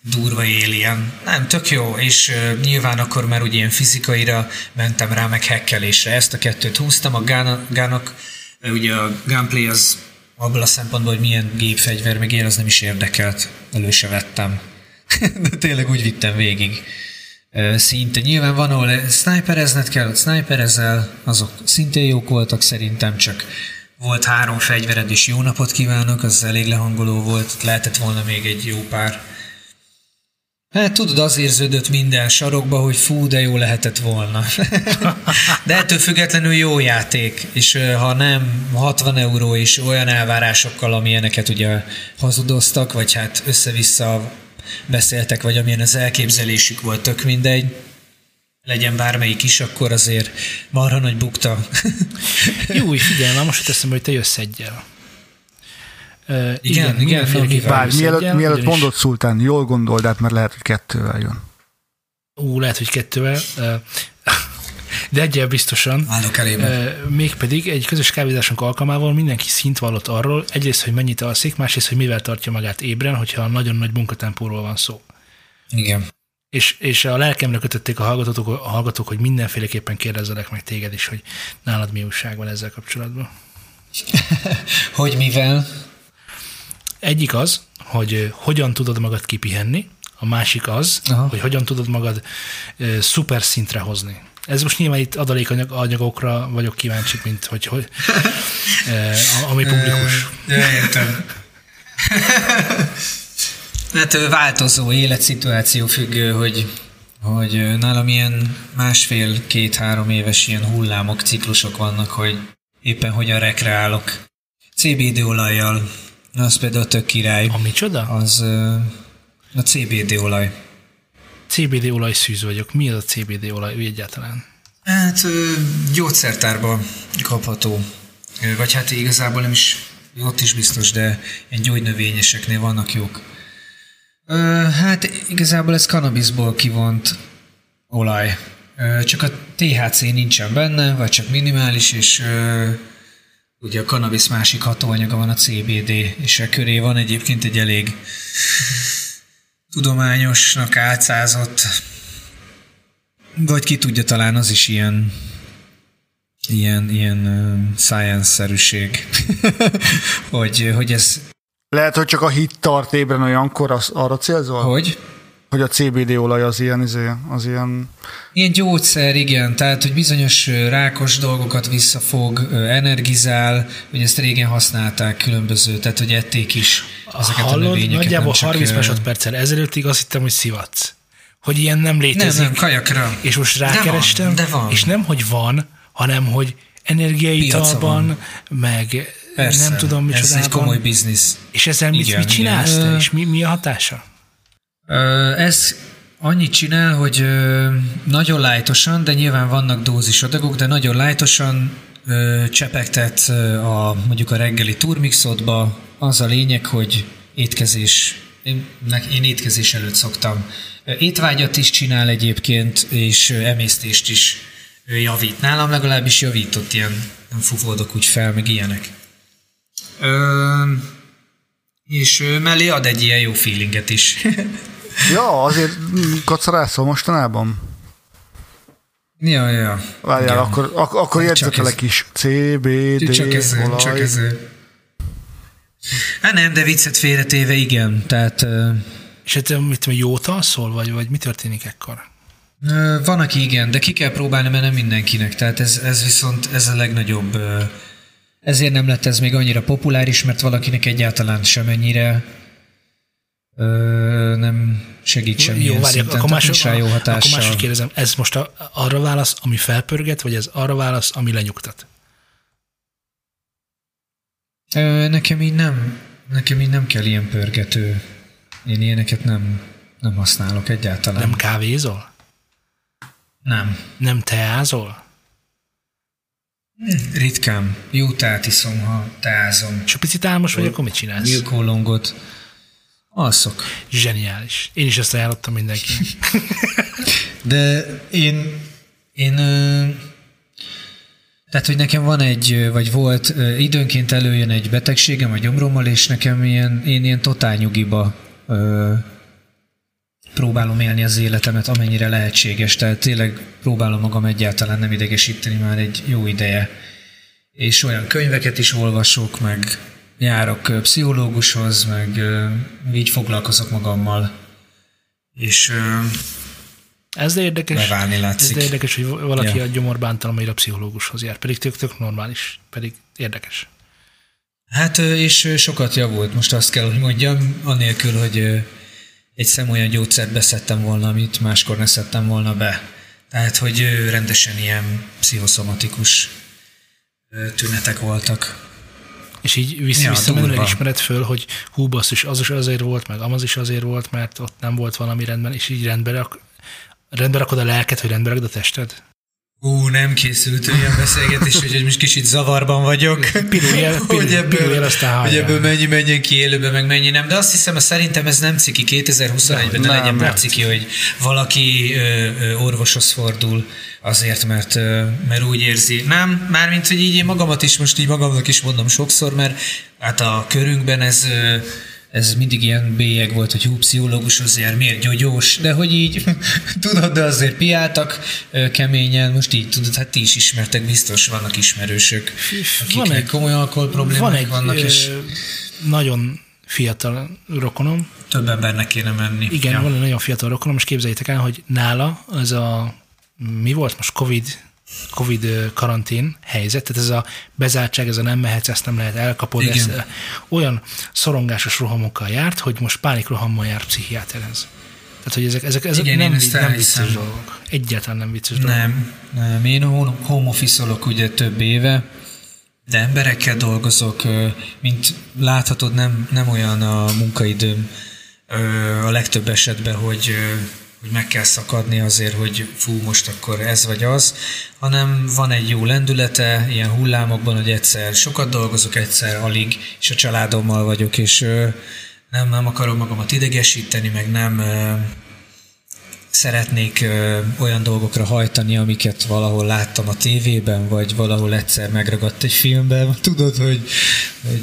durva alien. Nem, tök jó, és uh, nyilván akkor már ugye ilyen fizikaira mentem rá, meg hekkelésre. Ezt a kettőt húztam, a gánok Ugye a gunplay az abból a szempontból, hogy milyen gépfegyver, meg én az nem is érdekelt, elő se vettem. De tényleg úgy vittem végig. Szinte nyilván van, ahol sniperezned kell, ott sniperezel, azok szintén jók voltak szerintem, csak volt három fegyvered, és jó napot kívánok, az elég lehangoló volt, lehetett volna még egy jó pár Hát tudod, az érződött minden sarokba, hogy fú, de jó lehetett volna. de ettől függetlenül jó játék, és ha nem 60 euró is olyan elvárásokkal, amilyeneket ugye hazudoztak, vagy hát össze-vissza beszéltek, vagy amilyen az elképzelésük volt, tök mindegy, legyen bármelyik is, akkor azért marha nagy bukta. jó, figyelj, már most teszem, hogy te jössz egyel. Uh, igen, igen, igen Bár, mielőtt, egyen, mielőtt ugyanis... mondott Szultán, jól gondold át, mert lehet, hogy kettővel jön. Ú, lehet, hogy kettővel. De egyel biztosan. Állok elébe. Mégpedig egy közös kávézásunk alkalmával mindenki szint vallott arról, egyrészt, hogy mennyit alszik, másrészt, hogy mivel tartja magát ébren, hogyha nagyon nagy munkatempóról van szó. Igen. És, és a lelkemre kötötték a hallgatók, a hallgatók, hogy mindenféleképpen kérdezzelek meg téged is, hogy nálad mi újság van ezzel kapcsolatban. hogy mivel? Egyik az, hogy hogyan tudod magad kipihenni, a másik az, Aha. hogy hogyan tudod magad uh, szuper szintre hozni. Ez most nyilván itt adalékanyagokra vagyok kíváncsi, mint hogy, hogy ami publikus. Ja, értem. hát változó életszituáció függő, hogy, hogy nálam ilyen másfél-két-három éves ilyen hullámok, ciklusok vannak, hogy éppen hogyan rekreálok. CBD olajjal az például tök király. A micsoda? Az a CBD olaj. CBD olaj szűz vagyok. Mi az a CBD olaj ő egyáltalán? Hát gyógyszertárban kapható. Vagy hát igazából nem is, ott is biztos, de egy gyógynövényeseknél vannak jók. Hát igazából ez cannabisból kivont olaj. Csak a THC nincsen benne, vagy csak minimális, és Ugye a cannabis másik hatóanyaga van a CBD, és e köré van egyébként egy elég tudományosnak átszázott, vagy ki tudja, talán az is ilyen ilyen, ilyen uh, science-szerűség, hogy, hogy ez... Lehet, hogy csak a hit tart ébren olyankor, az arra célzol? Hogy? Hogy a CBD olaj az ilyen, izé, az ilyen... Ilyen gyógyszer, igen, tehát, hogy bizonyos rákos dolgokat visszafog, energizál, hogy ezt régen használták különböző, tehát, hogy ették is ezeket Hallod, a növényeket. nagyjából nem csak, 30 ö, másodperccel ezelőttig azt hittem, hogy szivatsz. Hogy ilyen nem Nem, létezik. nem, kajakra. És most De van, rákerestem, de van. és nem, hogy van, hanem, hogy energiaitalban, meg Persze, nem tudom ez egy micsodában. komoly biznisz. És ezzel mit, Igen, mit csinálsz igen. te, és mi, mi a hatása? Ez annyit csinál, hogy nagyon lájtosan, de nyilván vannak dózisadagok, de nagyon lájtosan csepegtet a, mondjuk a reggeli turmixodba. Az a lényeg, hogy étkezés, én, étkezés előtt szoktam. Étvágyat is csinál egyébként, és emésztést is javít. Nálam legalábbis javított ilyen, nem fufódok úgy fel, meg ilyenek. Ö, és mellé ad egy ilyen jó feelinget is. Ja, azért kacarászol mostanában? ja, ja. Várjál, Igen. akkor, ak- akkor jegyzetelek is. CBD, Csak ez, olaj. csak ez. Hát nem, de viccet félretéve igen. Tehát És hát te mit tudom, jót alszol, vagy, vagy mi történik ekkor? ö, van, aki igen, de ki kell próbálni, mert nem mindenkinek. Tehát ez, ez viszont ez a legnagyobb. Ezért nem lett ez még annyira populáris, mert valakinek egyáltalán sem ennyire segít jó, várj, akkor, Tehát más, nincs rá jó akkor máshogy kérdezem, ez most a, arra válasz, ami felpörget, vagy ez arra válasz, ami lenyugtat? Ö, nekem így nem, nekem így nem kell ilyen pörgető. Én ilyeneket nem, nem használok egyáltalán. Nem kávézol? nem. Nem teázol? Ritkán. Jó tát iszom, ha teázom. És ha picit álmos vagy, akkor mit csinálsz? Milkólongot. Alszok. Zseniális. Én is ezt ajánlottam mindenki. De én, én tehát, hogy nekem van egy, vagy volt, időnként előjön egy betegségem a gyomrommal, és nekem ilyen, én ilyen totál nyugiba ö, próbálom élni az életemet, amennyire lehetséges. Tehát tényleg próbálom magam egyáltalán nem idegesíteni már egy jó ideje. És olyan könyveket is olvasok, meg járok pszichológushoz, meg így foglalkozok magammal. És Ez de érdekes. Ez de érdekes, hogy valaki Ja. a gyomorbántalomért a pszichológushoz jár. Pedig tök, tök normális. Pedig érdekes. Hát és sokat javult, most azt kell, hogy mondjam, anélkül, hogy egy szem olyan gyógyszert beszedtem volna, amit máskor ne szedtem volna be. Tehát, hogy rendesen ilyen pszichoszomatikus tünetek voltak. És így vissza, Ja, visszamenőleg ismered föl, hogy hú, basszus, az is azért volt, meg amaz is azért volt, mert ott nem volt valami rendben, és így rendbe, rak, rendbe rakod a lelket, hogy rendbe rakod a tested? Ú, nem készült olyan beszélgetés, hogy hogy most kicsit zavarban vagyok. Pirulj el, hogy ebből, pirulj el, aztán hogy ebből mennyi menjen ki élőbe, meg mennyi nem. De azt hiszem, hogy szerintem ez nem ciki 2021-ben, ne Nem, legyen már ciki, hogy valaki ö, ö, orvoshoz fordul azért, mert, ö, mert úgy érzi. Nem, mármint, hogy így én magamat is, most így magamnak is mondom sokszor, mert hát a körünkben ez ö, ez mindig ilyen bélyeg volt, hogy hú, pszichológushoz jár, miért gyógyós, de hogy így, tudod, de azért piáltak keményen, most így tudod, hát ti is ismertek, biztos vannak ismerősök, akiknek Van egy- komoly alkohol problémák Van egy vannak, és nagyon fiatal rokonom, több embernek kéne menni. igen, ja. van egy nagyon fiatal rokonom, és képzeljétek el, hogy nála az a, mi volt most, Covid, Covid karantén helyzet, tehát ez a bezártság, ez a nem mehetsz, ezt nem lehet elkapod, Igen. ez olyan szorongásos rohamokkal járt, hogy most pánikrohammal jár pszichiáterhez. Tehát, hogy ezek, ezek, ezek Igen, nem, nem elhiszem. vicces dolgok. Egyáltalán nem vicces dolgok. Nem, nem. Én home office-olok ugye több éve, de emberekkel dolgozok, mint láthatod, nem, nem olyan a munkaidőm a legtöbb esetben, hogy, hogy meg kell szakadni azért, hogy fú, most akkor ez vagy az, hanem van egy jó lendülete, ilyen hullámokban, hogy egyszer sokat dolgozok, egyszer alig, és a családommal vagyok, és nem, nem akarom magamat idegesíteni, meg nem szeretnék olyan dolgokra hajtani, amiket valahol láttam a tévében, vagy valahol egyszer megragadt egy filmben. Tudod, hogy, hogy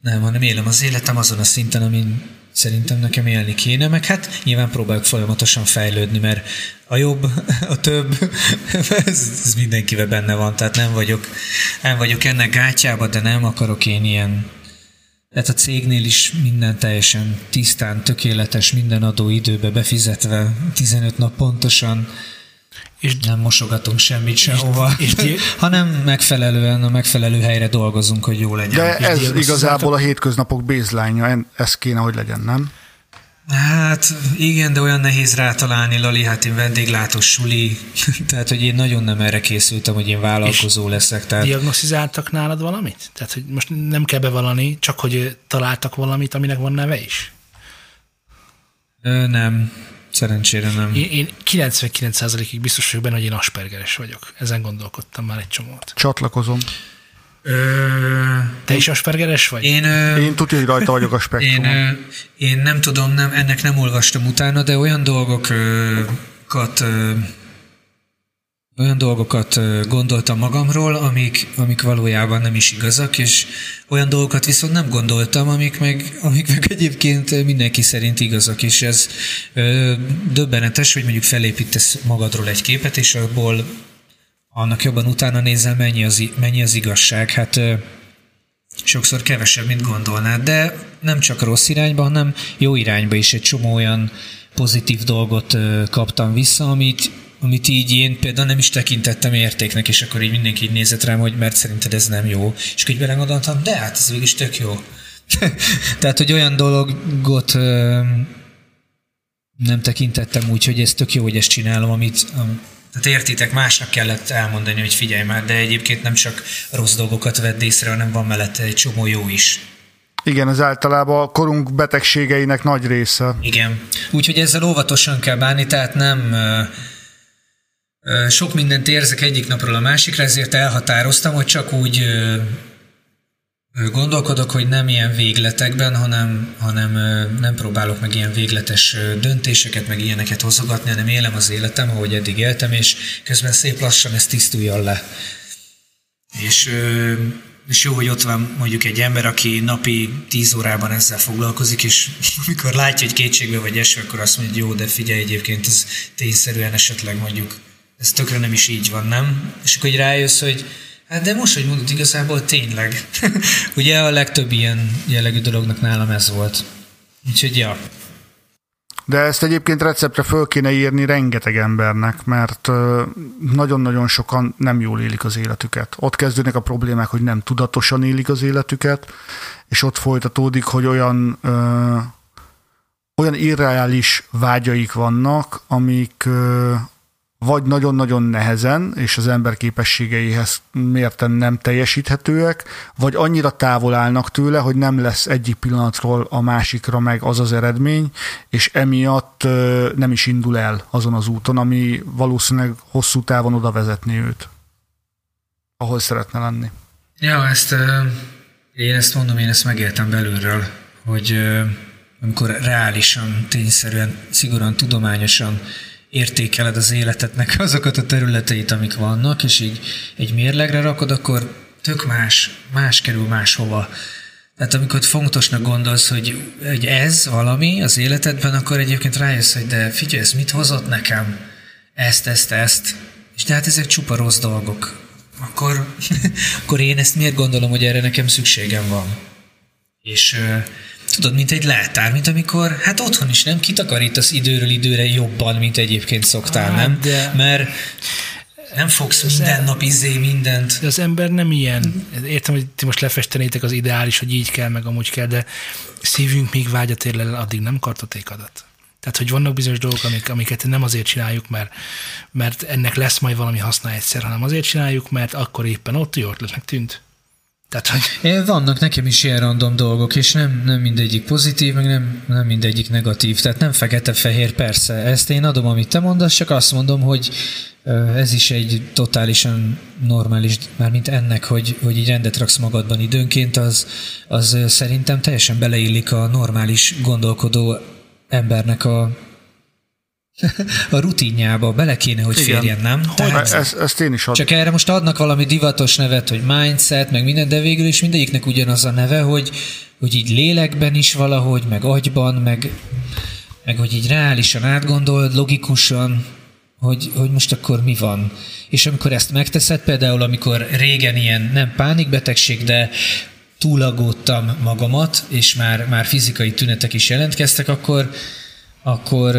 nem, hanem élem az életem azon a szinten, amin szerintem nekem élni kéne, meg hát nyilván próbálok folyamatosan fejlődni, mert a jobb, a több, ez, ez mindenkivel benne van, tehát nem vagyok, nem vagyok ennek gátjába, de nem akarok én ilyen tehát a cégnél is minden teljesen tisztán, tökéletes, minden adó időbe befizetve, 15 nap pontosan, és nem mosogatunk semmit sehova, és, és hanem megfelelően a megfelelő helyre dolgozunk, hogy jó legyen. De ez igazából a hétköznapok baseline ez kéne, hogy legyen, nem? Hát igen, de olyan nehéz rátalálni, Lali, hát én vendéglátó suli, tehát hogy én nagyon nem erre készültem, hogy én vállalkozó és leszek. Tehát... Diagnosztizáltak nálad valamit? Tehát, hogy most nem kell bevallani, csak hogy találtak valamit, aminek van neve is? Ö, nem, szerencsére nem. Én, én 99%-ig biztos vagyok benne, hogy én aspergeres vagyok. Ezen gondolkodtam már egy csomót. Csatlakozom. Ö, Te is aspergeres vagy? Én, ö, én tudja, hogy rajta vagyok a spektrum. Én, ö, én nem tudom, nem, ennek nem olvastam utána, de olyan dolgokat olyan dolgokat gondoltam magamról, amik, amik valójában nem is igazak, és olyan dolgokat viszont nem gondoltam, amik meg, amik meg egyébként mindenki szerint igazak, és ez ö, döbbenetes, hogy mondjuk felépítesz magadról egy képet, és abból annak jobban utána nézel, mennyi az, mennyi az igazság. Hát sokszor kevesebb, mint gondolnád, de nem csak rossz irányba, hanem jó irányba is egy csomó olyan pozitív dolgot kaptam vissza, amit, amit így én például nem is tekintettem értéknek, és akkor így mindenki így nézett rám, hogy mert szerinted ez nem jó. És akkor így belegondoltam, de hát ez is tök jó. Tehát, hogy olyan dologot nem tekintettem úgy, hogy ez tök jó, hogy ezt csinálom, amit, tehát értitek, másnak kellett elmondani, hogy figyelj már, de egyébként nem csak rossz dolgokat vedd észre, hanem van mellette egy csomó jó is. Igen, az általában a korunk betegségeinek nagy része. Igen. Úgyhogy ezzel óvatosan kell bánni, tehát nem sok mindent érzek egyik napról a másikra, ezért elhatároztam, hogy csak úgy Gondolkodok, hogy nem ilyen végletekben, hanem, hanem nem próbálok meg ilyen végletes döntéseket, meg ilyeneket hozogatni, hanem élem az életem, ahogy eddig éltem, és közben szép lassan ez tisztuljon le. És, és jó, hogy ott van mondjuk egy ember, aki napi tíz órában ezzel foglalkozik, és amikor látja, hogy kétségbe vagy esve, akkor azt mondja, hogy jó, de figyelj, egyébként ez tényszerűen esetleg mondjuk, ez tökre nem is így van, nem? És akkor hogy rájössz, hogy Hát de most, hogy mondod, igazából tényleg. Ugye a legtöbb ilyen jellegű dolognak nálam ez volt. Úgyhogy ja. De ezt egyébként receptre föl kéne írni rengeteg embernek, mert nagyon-nagyon sokan nem jól élik az életüket. Ott kezdődnek a problémák, hogy nem tudatosan élik az életüket, és ott folytatódik, hogy olyan ö, olyan irreális vágyaik vannak, amik ö, vagy nagyon-nagyon nehezen, és az ember képességeihez mérten nem teljesíthetőek, vagy annyira távol állnak tőle, hogy nem lesz egyik pillanatról a másikra meg az az eredmény, és emiatt nem is indul el azon az úton, ami valószínűleg hosszú távon oda vezetni őt, ahol szeretne lenni. Ja, ezt én ezt mondom, én ezt megéltem belülről, hogy amikor reálisan, tényszerűen, szigorúan, tudományosan értékeled az életednek azokat a területeit, amik vannak, és így egy mérlegre rakod, akkor tök más, más kerül máshova. Tehát amikor fontosnak gondolsz, hogy, hogy ez valami az életedben, akkor egyébként rájössz, hogy de figyelj, ez mit hozott nekem? Ezt, ezt, ezt. És de hát ezek csupa rossz dolgok. Akkor, akkor én ezt miért gondolom, hogy erre nekem szükségem van? És tudod, mint egy leltár, mint amikor, hát otthon is nem kitakarítasz időről időre jobban, mint egyébként szoktál, hát, nem? De... Mert nem fogsz minden nap izé mindent. De az ember nem ilyen. Értem, hogy ti most lefestenétek az ideális, hogy így kell, meg amúgy kell, de szívünk még vágyat ér le, addig nem kartotékadat. Tehát, hogy vannak bizonyos dolgok, amik, amiket nem azért csináljuk, mert, mert ennek lesz majd valami haszna egyszer, hanem azért csináljuk, mert akkor éppen ott jó ötletnek tűnt. Tehát, hogy... Vannak nekem is ilyen random dolgok, és nem, nem mindegyik pozitív, meg nem, nem mindegyik negatív. Tehát nem fekete-fehér, persze. Ezt én adom, amit te mondasz, csak azt mondom, hogy ez is egy totálisan normális, mármint ennek, hogy, hogy így rendet raksz magadban időnként, az, az szerintem teljesen beleillik a normális gondolkodó embernek a, a rutinjába bele kéne, hogy Igen. férjen, nem? Tehát, ez, ezt én is adom. Csak erre most adnak valami divatos nevet, hogy mindset, meg minden, de végül is mindegyiknek ugyanaz a neve, hogy, hogy így lélekben is valahogy, meg agyban, meg, meg hogy így reálisan átgondold, logikusan, hogy, hogy most akkor mi van. És amikor ezt megteszed, például amikor régen ilyen nem pánikbetegség, de túlagódtam magamat, és már, már fizikai tünetek is jelentkeztek, akkor, akkor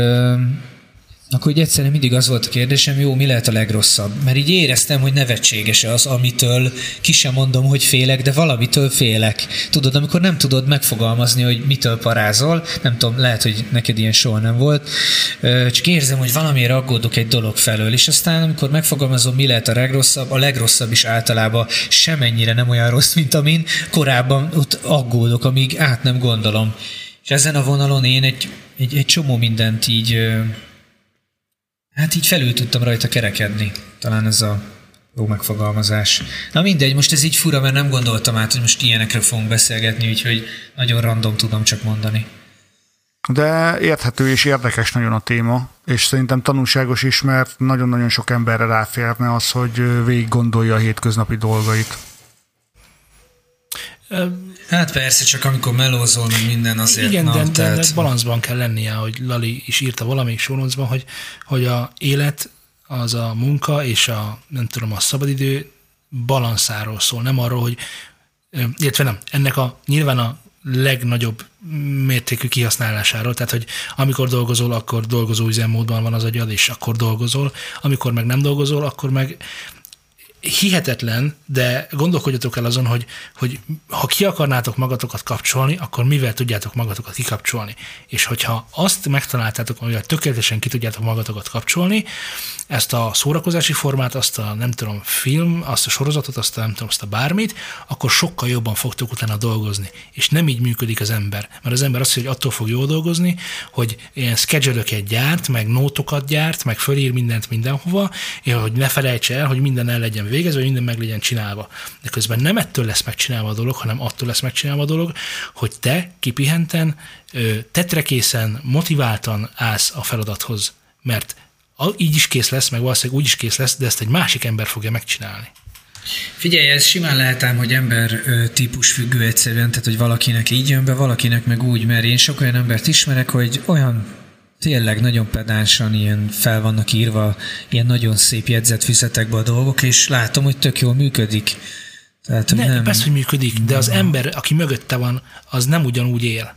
akkor úgy egyszerűen mindig az volt a kérdésem, jó, mi lehet a legrosszabb? Mert így éreztem, hogy nevetséges az, amitől ki sem mondom, hogy félek, de valamitől félek. Tudod, amikor nem tudod megfogalmazni, hogy mitől parázol, nem tudom, lehet, hogy neked ilyen soha nem volt, csak érzem, hogy valamiért aggódok egy dolog felől, és aztán amikor megfogalmazom, mi lehet a legrosszabb, a legrosszabb is általában semennyire nem olyan rossz, mint amin korábban ott aggódok, amíg át nem gondolom. És ezen a vonalon én egy, egy, egy csomó mindent így Hát így felül tudtam rajta kerekedni. Talán ez a jó megfogalmazás. Na mindegy, most ez így fura, mert nem gondoltam át, hogy most ilyenekről fogunk beszélgetni, úgyhogy nagyon random tudom csak mondani. De érthető és érdekes nagyon a téma, és szerintem tanulságos is, mert nagyon-nagyon sok emberre ráférne az, hogy végig gondolja a hétköznapi dolgait. Hát persze, csak amikor melózol, meg minden azért. Igen, na, de, tehát... de balanszban kell lennie, hogy Lali is írta valamelyik sónocban, hogy, hogy a élet az a munka és a, nem tudom, a szabadidő balanszáról szól, nem arról, hogy illetve nem, ennek a nyilván a legnagyobb mértékű kihasználásáról, tehát hogy amikor dolgozol, akkor dolgozó üzemmódban van az agyad, és akkor dolgozol, amikor meg nem dolgozol, akkor meg hihetetlen, de gondolkodjatok el azon, hogy, hogy ha ki akarnátok magatokat kapcsolni, akkor mivel tudjátok magatokat kikapcsolni. És hogyha azt megtaláltátok, amivel tökéletesen ki tudjátok magatokat kapcsolni, ezt a szórakozási formát, azt a nem tudom, film, azt a sorozatot, azt a nem tudom, azt a bármit, akkor sokkal jobban fogtok utána dolgozni. És nem így működik az ember. Mert az ember azt hogy attól fog jól dolgozni, hogy ilyen schedule gyárt, meg nótokat gyárt, meg fölír mindent mindenhova, és hogy ne felejtse el, hogy minden el legyen végezve, minden meg legyen csinálva. De közben nem ettől lesz megcsinálva a dolog, hanem attól lesz megcsinálva a dolog, hogy te kipihenten, tetrekészen, motiváltan állsz a feladathoz. Mert így is kész lesz, meg valószínűleg úgy is kész lesz, de ezt egy másik ember fogja megcsinálni. Figyelj, ez simán lehet ám, hogy ember típus függő egyszerűen, tehát hogy valakinek így jön be, valakinek meg úgy, mert én sok olyan embert ismerek, hogy olyan tényleg nagyon pedánsan ilyen fel vannak írva, ilyen nagyon szép jegyzetfüzetekbe a dolgok, és látom, hogy tök jól működik. Tehát, ne, nem, persze, hogy működik, de az ember, aki mögötte van, az nem ugyanúgy él.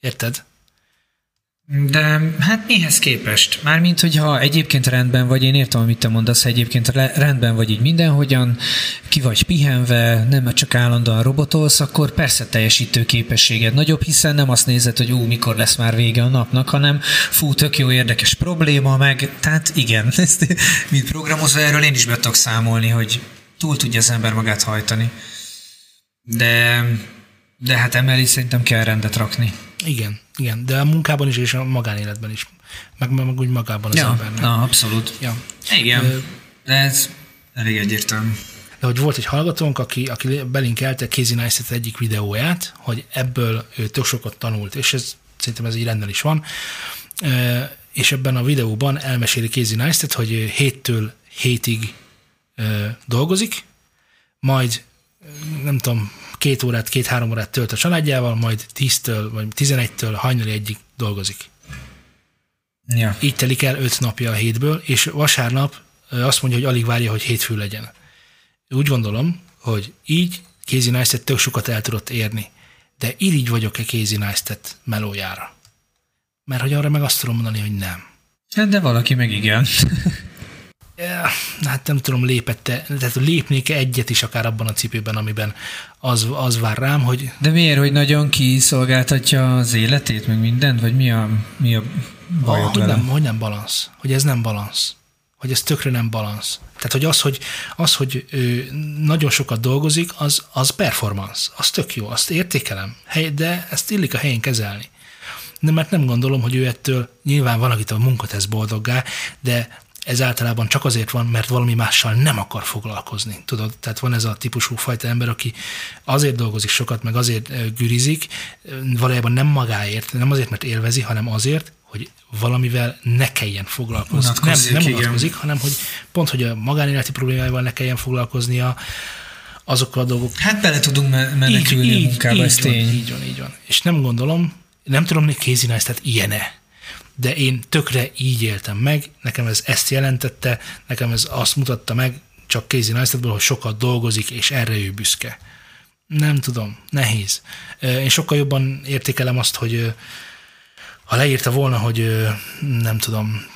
Érted? De hát mihez képest? Mármint, hogyha egyébként rendben vagy, én értem, amit te mondasz, egyébként rendben vagy így mindenhogyan, ki vagy pihenve, nem csak állandóan robotolsz, akkor persze teljesítő képességed nagyobb, hiszen nem azt nézed, hogy ú, mikor lesz már vége a napnak, hanem fú, tök jó érdekes probléma, meg tehát igen, ezt, mint programozó erről én is be tudok számolni, hogy túl tudja az ember magát hajtani. De, de hát emellé szerintem kell rendet rakni. Igen, igen, de a munkában is és a magánéletben is, meg, meg úgy magában az ja, embernek. Na, abszolút. Ja. Igen, Ö, de ez elég egyértelmű. De hogy volt egy hallgatónk, aki, aki belinkelte Casey Neistat egyik videóját, hogy ebből ő tök sokat tanult, és ez szerintem ez így rendben is van, és ebben a videóban elmeséli Casey Neistat, hogy héttől hétig dolgozik, majd nem tudom, két órát, két-három órát tölt a családjával, majd 10-től vagy 11-től hajnali egyik dolgozik. Ja. Így telik el öt napja a hétből, és vasárnap azt mondja, hogy alig várja, hogy hétfő legyen. Úgy gondolom, hogy így Casey Neistat tök sokat el tudott érni, de irigy vagyok-e Casey Neistat melójára? Mert hogy arra meg azt tudom mondani, hogy nem. Hát de valaki meg igen. hát nem tudom, lépette, tehát lépnék egyet is akár abban a cipőben, amiben az, az vár rám, hogy... De miért, hogy nagyon kiszolgáltatja az életét, meg mindent, vagy mi a, mi a bajod hogy nem, hogy nem balansz, hogy ez nem balansz, hogy ez tökre nem balansz. Tehát, hogy az, hogy, az, hogy ő nagyon sokat dolgozik, az, az performance, az tök jó, azt értékelem, de ezt illik a helyén kezelni. De mert nem gondolom, hogy ő ettől, nyilván van, akit a munka tesz boldoggá, de ez általában csak azért van, mert valami mással nem akar foglalkozni. Tudod, tehát van ez a típusú fajta ember, aki azért dolgozik sokat, meg azért gürizik, valójában nem magáért, nem azért, mert élvezi, hanem azért, hogy valamivel ne kelljen foglalkozni. Nem, nem unatkozik, hanem hogy pont, hogy a magánéleti problémáival ne kelljen foglalkoznia, azokkal a dolgok. Hát bele tudunk menekülni így, a munkába, így, ez így tény. Van, így van, így van. És nem gondolom, nem tudom, hogy Casey Neistat ilyen-e de én tökre így éltem meg, nekem ez ezt jelentette, nekem ez azt mutatta meg, csak Casey Neistatból, hogy sokat dolgozik, és erre ő büszke. Nem tudom, nehéz. Én sokkal jobban értékelem azt, hogy ha leírta volna, hogy nem tudom,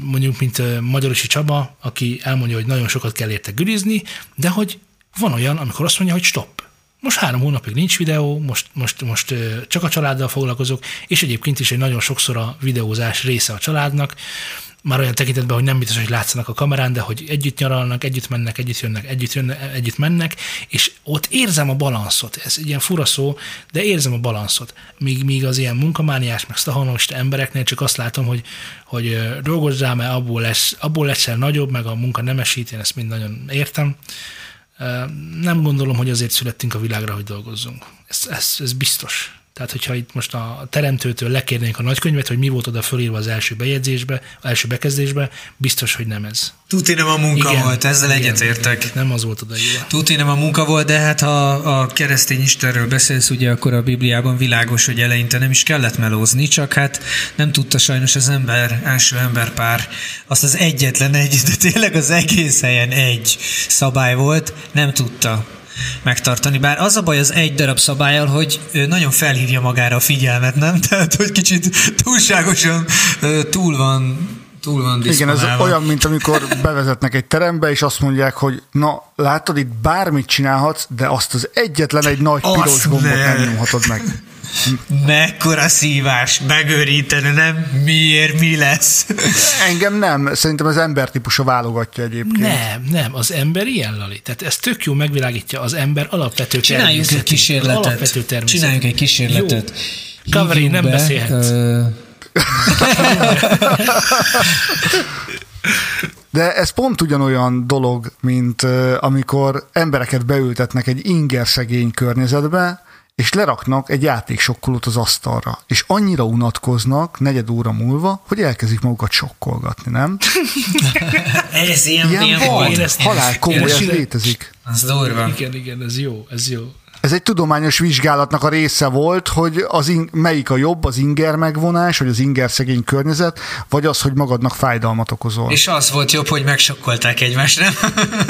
mondjuk, mint Magyarosi Csaba, aki elmondja, hogy nagyon sokat kell érte gürizni, de hogy van olyan, amikor azt mondja, hogy stop. Most három hónapig nincs videó, most, most, most csak a családdal foglalkozok, és egyébként is egy nagyon sokszor a videózás része a családnak, már olyan tekintetben, hogy nem biztos, hogy látszanak a kamerán, de hogy együtt nyaralnak, együtt mennek, együtt jönnek, együtt, jönnek, együtt mennek, és ott érzem a balanszot. Ez ilyen fura szó, de érzem a balanszot. Míg, míg az ilyen munkamániás, meg szahanost embereknél csak azt látom, hogy, hogy dolgozzál, mert abból lesz, abból lesz el nagyobb, meg a munka nemesít, én ezt mind nagyon értem. Nem gondolom, hogy azért születtünk a világra, hogy dolgozzunk. Ez, ez, ez biztos. Tehát, hogyha itt most a teremtőtől lekérnénk a nagykönyvet, hogy mi volt oda fölírva az első bejegyzésbe, az első bekezdésbe, biztos, hogy nem ez. Tuti nem a munka igen, volt, ezzel igen, egyetértek. Nem az volt odaírva. Tuti nem a munka volt, de hát ha a keresztény Istenről beszélsz, ugye akkor a Bibliában világos, hogy eleinte nem is kellett melózni, csak hát nem tudta sajnos az ember, első emberpár azt az egyetlen egy, de tényleg az egész helyen egy szabály volt, nem tudta megtartani. Bár az a baj az egy darab szabályal, hogy nagyon felhívja magára a figyelmet, nem? Tehát, hogy kicsit túlságosan túl van túl van Igen, ez olyan, mint amikor bevezetnek egy terembe, és azt mondják, hogy na, látod, itt bármit csinálhatsz, de azt az egyetlen egy nagy piros gombot ne. nem nyomhatod meg. Mekkora szívás, megőríteni, nem? Miért, mi lesz? Engem nem, szerintem az ember típusa válogatja egyébként. Nem, nem, az ember ilyen, Lali. Tehát ez tök jó megvilágítja az ember alapvető Csináljunk egy kísérletet. Alapvető Csináljunk egy kísérletet. Kaveri, nem beszélhetsz. Uh... De ez pont ugyanolyan dolog, mint uh, amikor embereket beültetnek egy inger szegény környezetbe, és leraknak egy játéksokkolót az asztalra, és annyira unatkoznak negyed óra múlva, hogy elkezdik magukat sokkolgatni, nem? ez ilyen, ilyen, ilyen van, halál komoly, ez létezik. Az durva. Igen, igen, ez jó, ez jó. Ez egy tudományos vizsgálatnak a része volt, hogy az in, melyik a jobb, az inger megvonás, vagy az inger szegény környezet, vagy az, hogy magadnak fájdalmat okozol. És az volt jobb, hogy megsokkolták egymást, nem?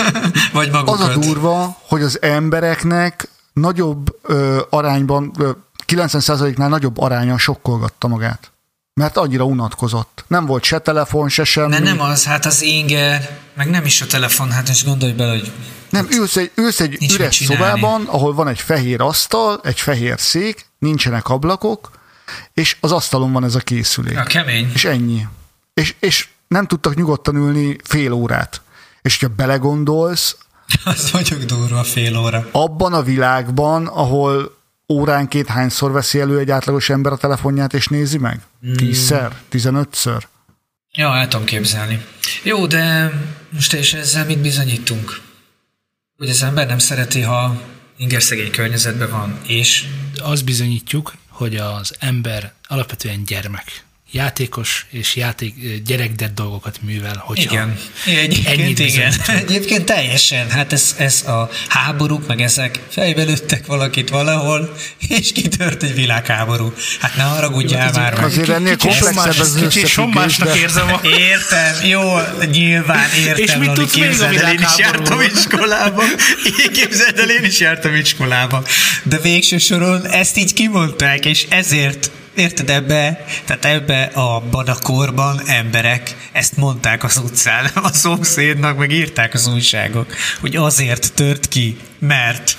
vagy magukat. Az a durva, hogy az embereknek nagyobb ö, arányban, ö, 90%-nál nagyobb arányan sokkolgatta magát. Mert annyira unatkozott. Nem volt se telefon, se semmi. Mert nem az, hát az inger, meg nem is a telefon, hát most gondolj bele, hogy nem, ülsz egy, ülsz egy üres szobában, ahol van egy fehér asztal, egy fehér szék, nincsenek ablakok, és az asztalon van ez a készülék. A kemény. És ennyi. És, és nem tudtak nyugodtan ülni fél órát. És ha belegondolsz, az vagyok durva fél óra. Abban a világban, ahol óránként hányszor veszi elő egy átlagos ember a telefonját és nézi meg? Mm. Tízszer? Tizenötször? Ja, el tudom képzelni. Jó, de most és ezzel mit bizonyítunk? Hogy az ember nem szereti, ha ingerszegény környezetben van, és... Azt bizonyítjuk, hogy az ember alapvetően gyermek játékos és játék gyerekded dolgokat művel, hogyha igen. Egyébként igen. Egyébként teljesen. Hát ez, ez a háborúk, meg ezek fejbe lőttek valakit valahol, és kitört egy világháború. Hát ne haragudjál már meg. Azért ennél komplexebb az Kicsit sommásnak érzem. A... Értem, jó, nyilván értem. És mit tudsz még a Én is jártam iskolába. Én képzeld el, én is jártam iskolába. De végső soron ezt így kimondták, és ezért érted ebbe, tehát ebbe a korban emberek ezt mondták az utcán, a szomszédnak, meg írták az újságok, hogy azért tört ki, mert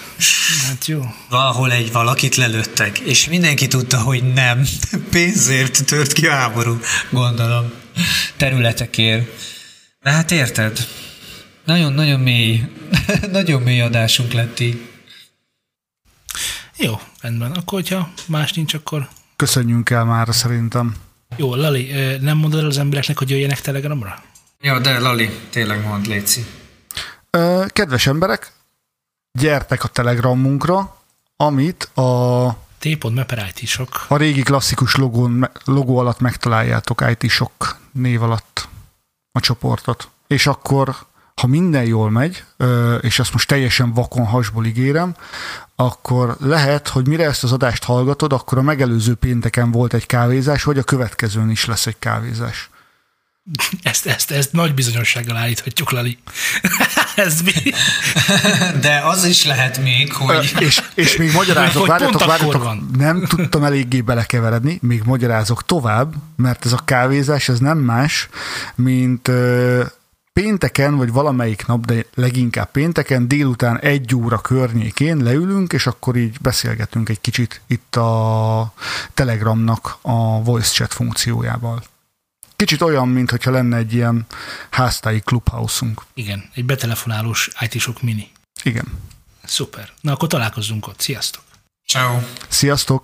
hát jó. valahol egy valakit lelőttek, és mindenki tudta, hogy nem, pénzért tört ki a háború, gondolom, területekért. De hát érted, nagyon-nagyon mély, nagyon mély adásunk lett így. Jó, rendben. Akkor, hogyha más nincs, akkor köszönjünk el már szerintem. Jó, Lali, nem mondod el az embereknek, hogy jöjjenek Telegramra? Ja, de Lali, tényleg mond, Léci. Kedves emberek, gyertek a Telegramunkra, amit a T.Meper it sok A régi klasszikus logón, logó alatt megtaláljátok it sok név alatt a csoportot. És akkor, ha minden jól megy, és azt most teljesen vakon hasból ígérem, akkor lehet, hogy mire ezt az adást hallgatod, akkor a megelőző pénteken volt egy kávézás, vagy a következőn is lesz egy kávézás. Ezt, ezt, ezt nagy bizonyossággal állíthatjuk, Lali. ez mi? De az is lehet még, hogy... És, és még magyarázok, Hogy várjatok, várjatok, van. nem tudtam eléggé belekeveredni, még magyarázok tovább, mert ez a kávézás, ez nem más, mint pénteken, vagy valamelyik nap, de leginkább pénteken, délután egy óra környékén leülünk, és akkor így beszélgetünk egy kicsit itt a Telegramnak a voice chat funkciójával. Kicsit olyan, mintha lenne egy ilyen háztáji clubhouse-unk. Igen, egy betelefonálós IT-sok mini. Igen. Szuper. Na akkor találkozzunk ott. Sziasztok! Ciao. Sziasztok!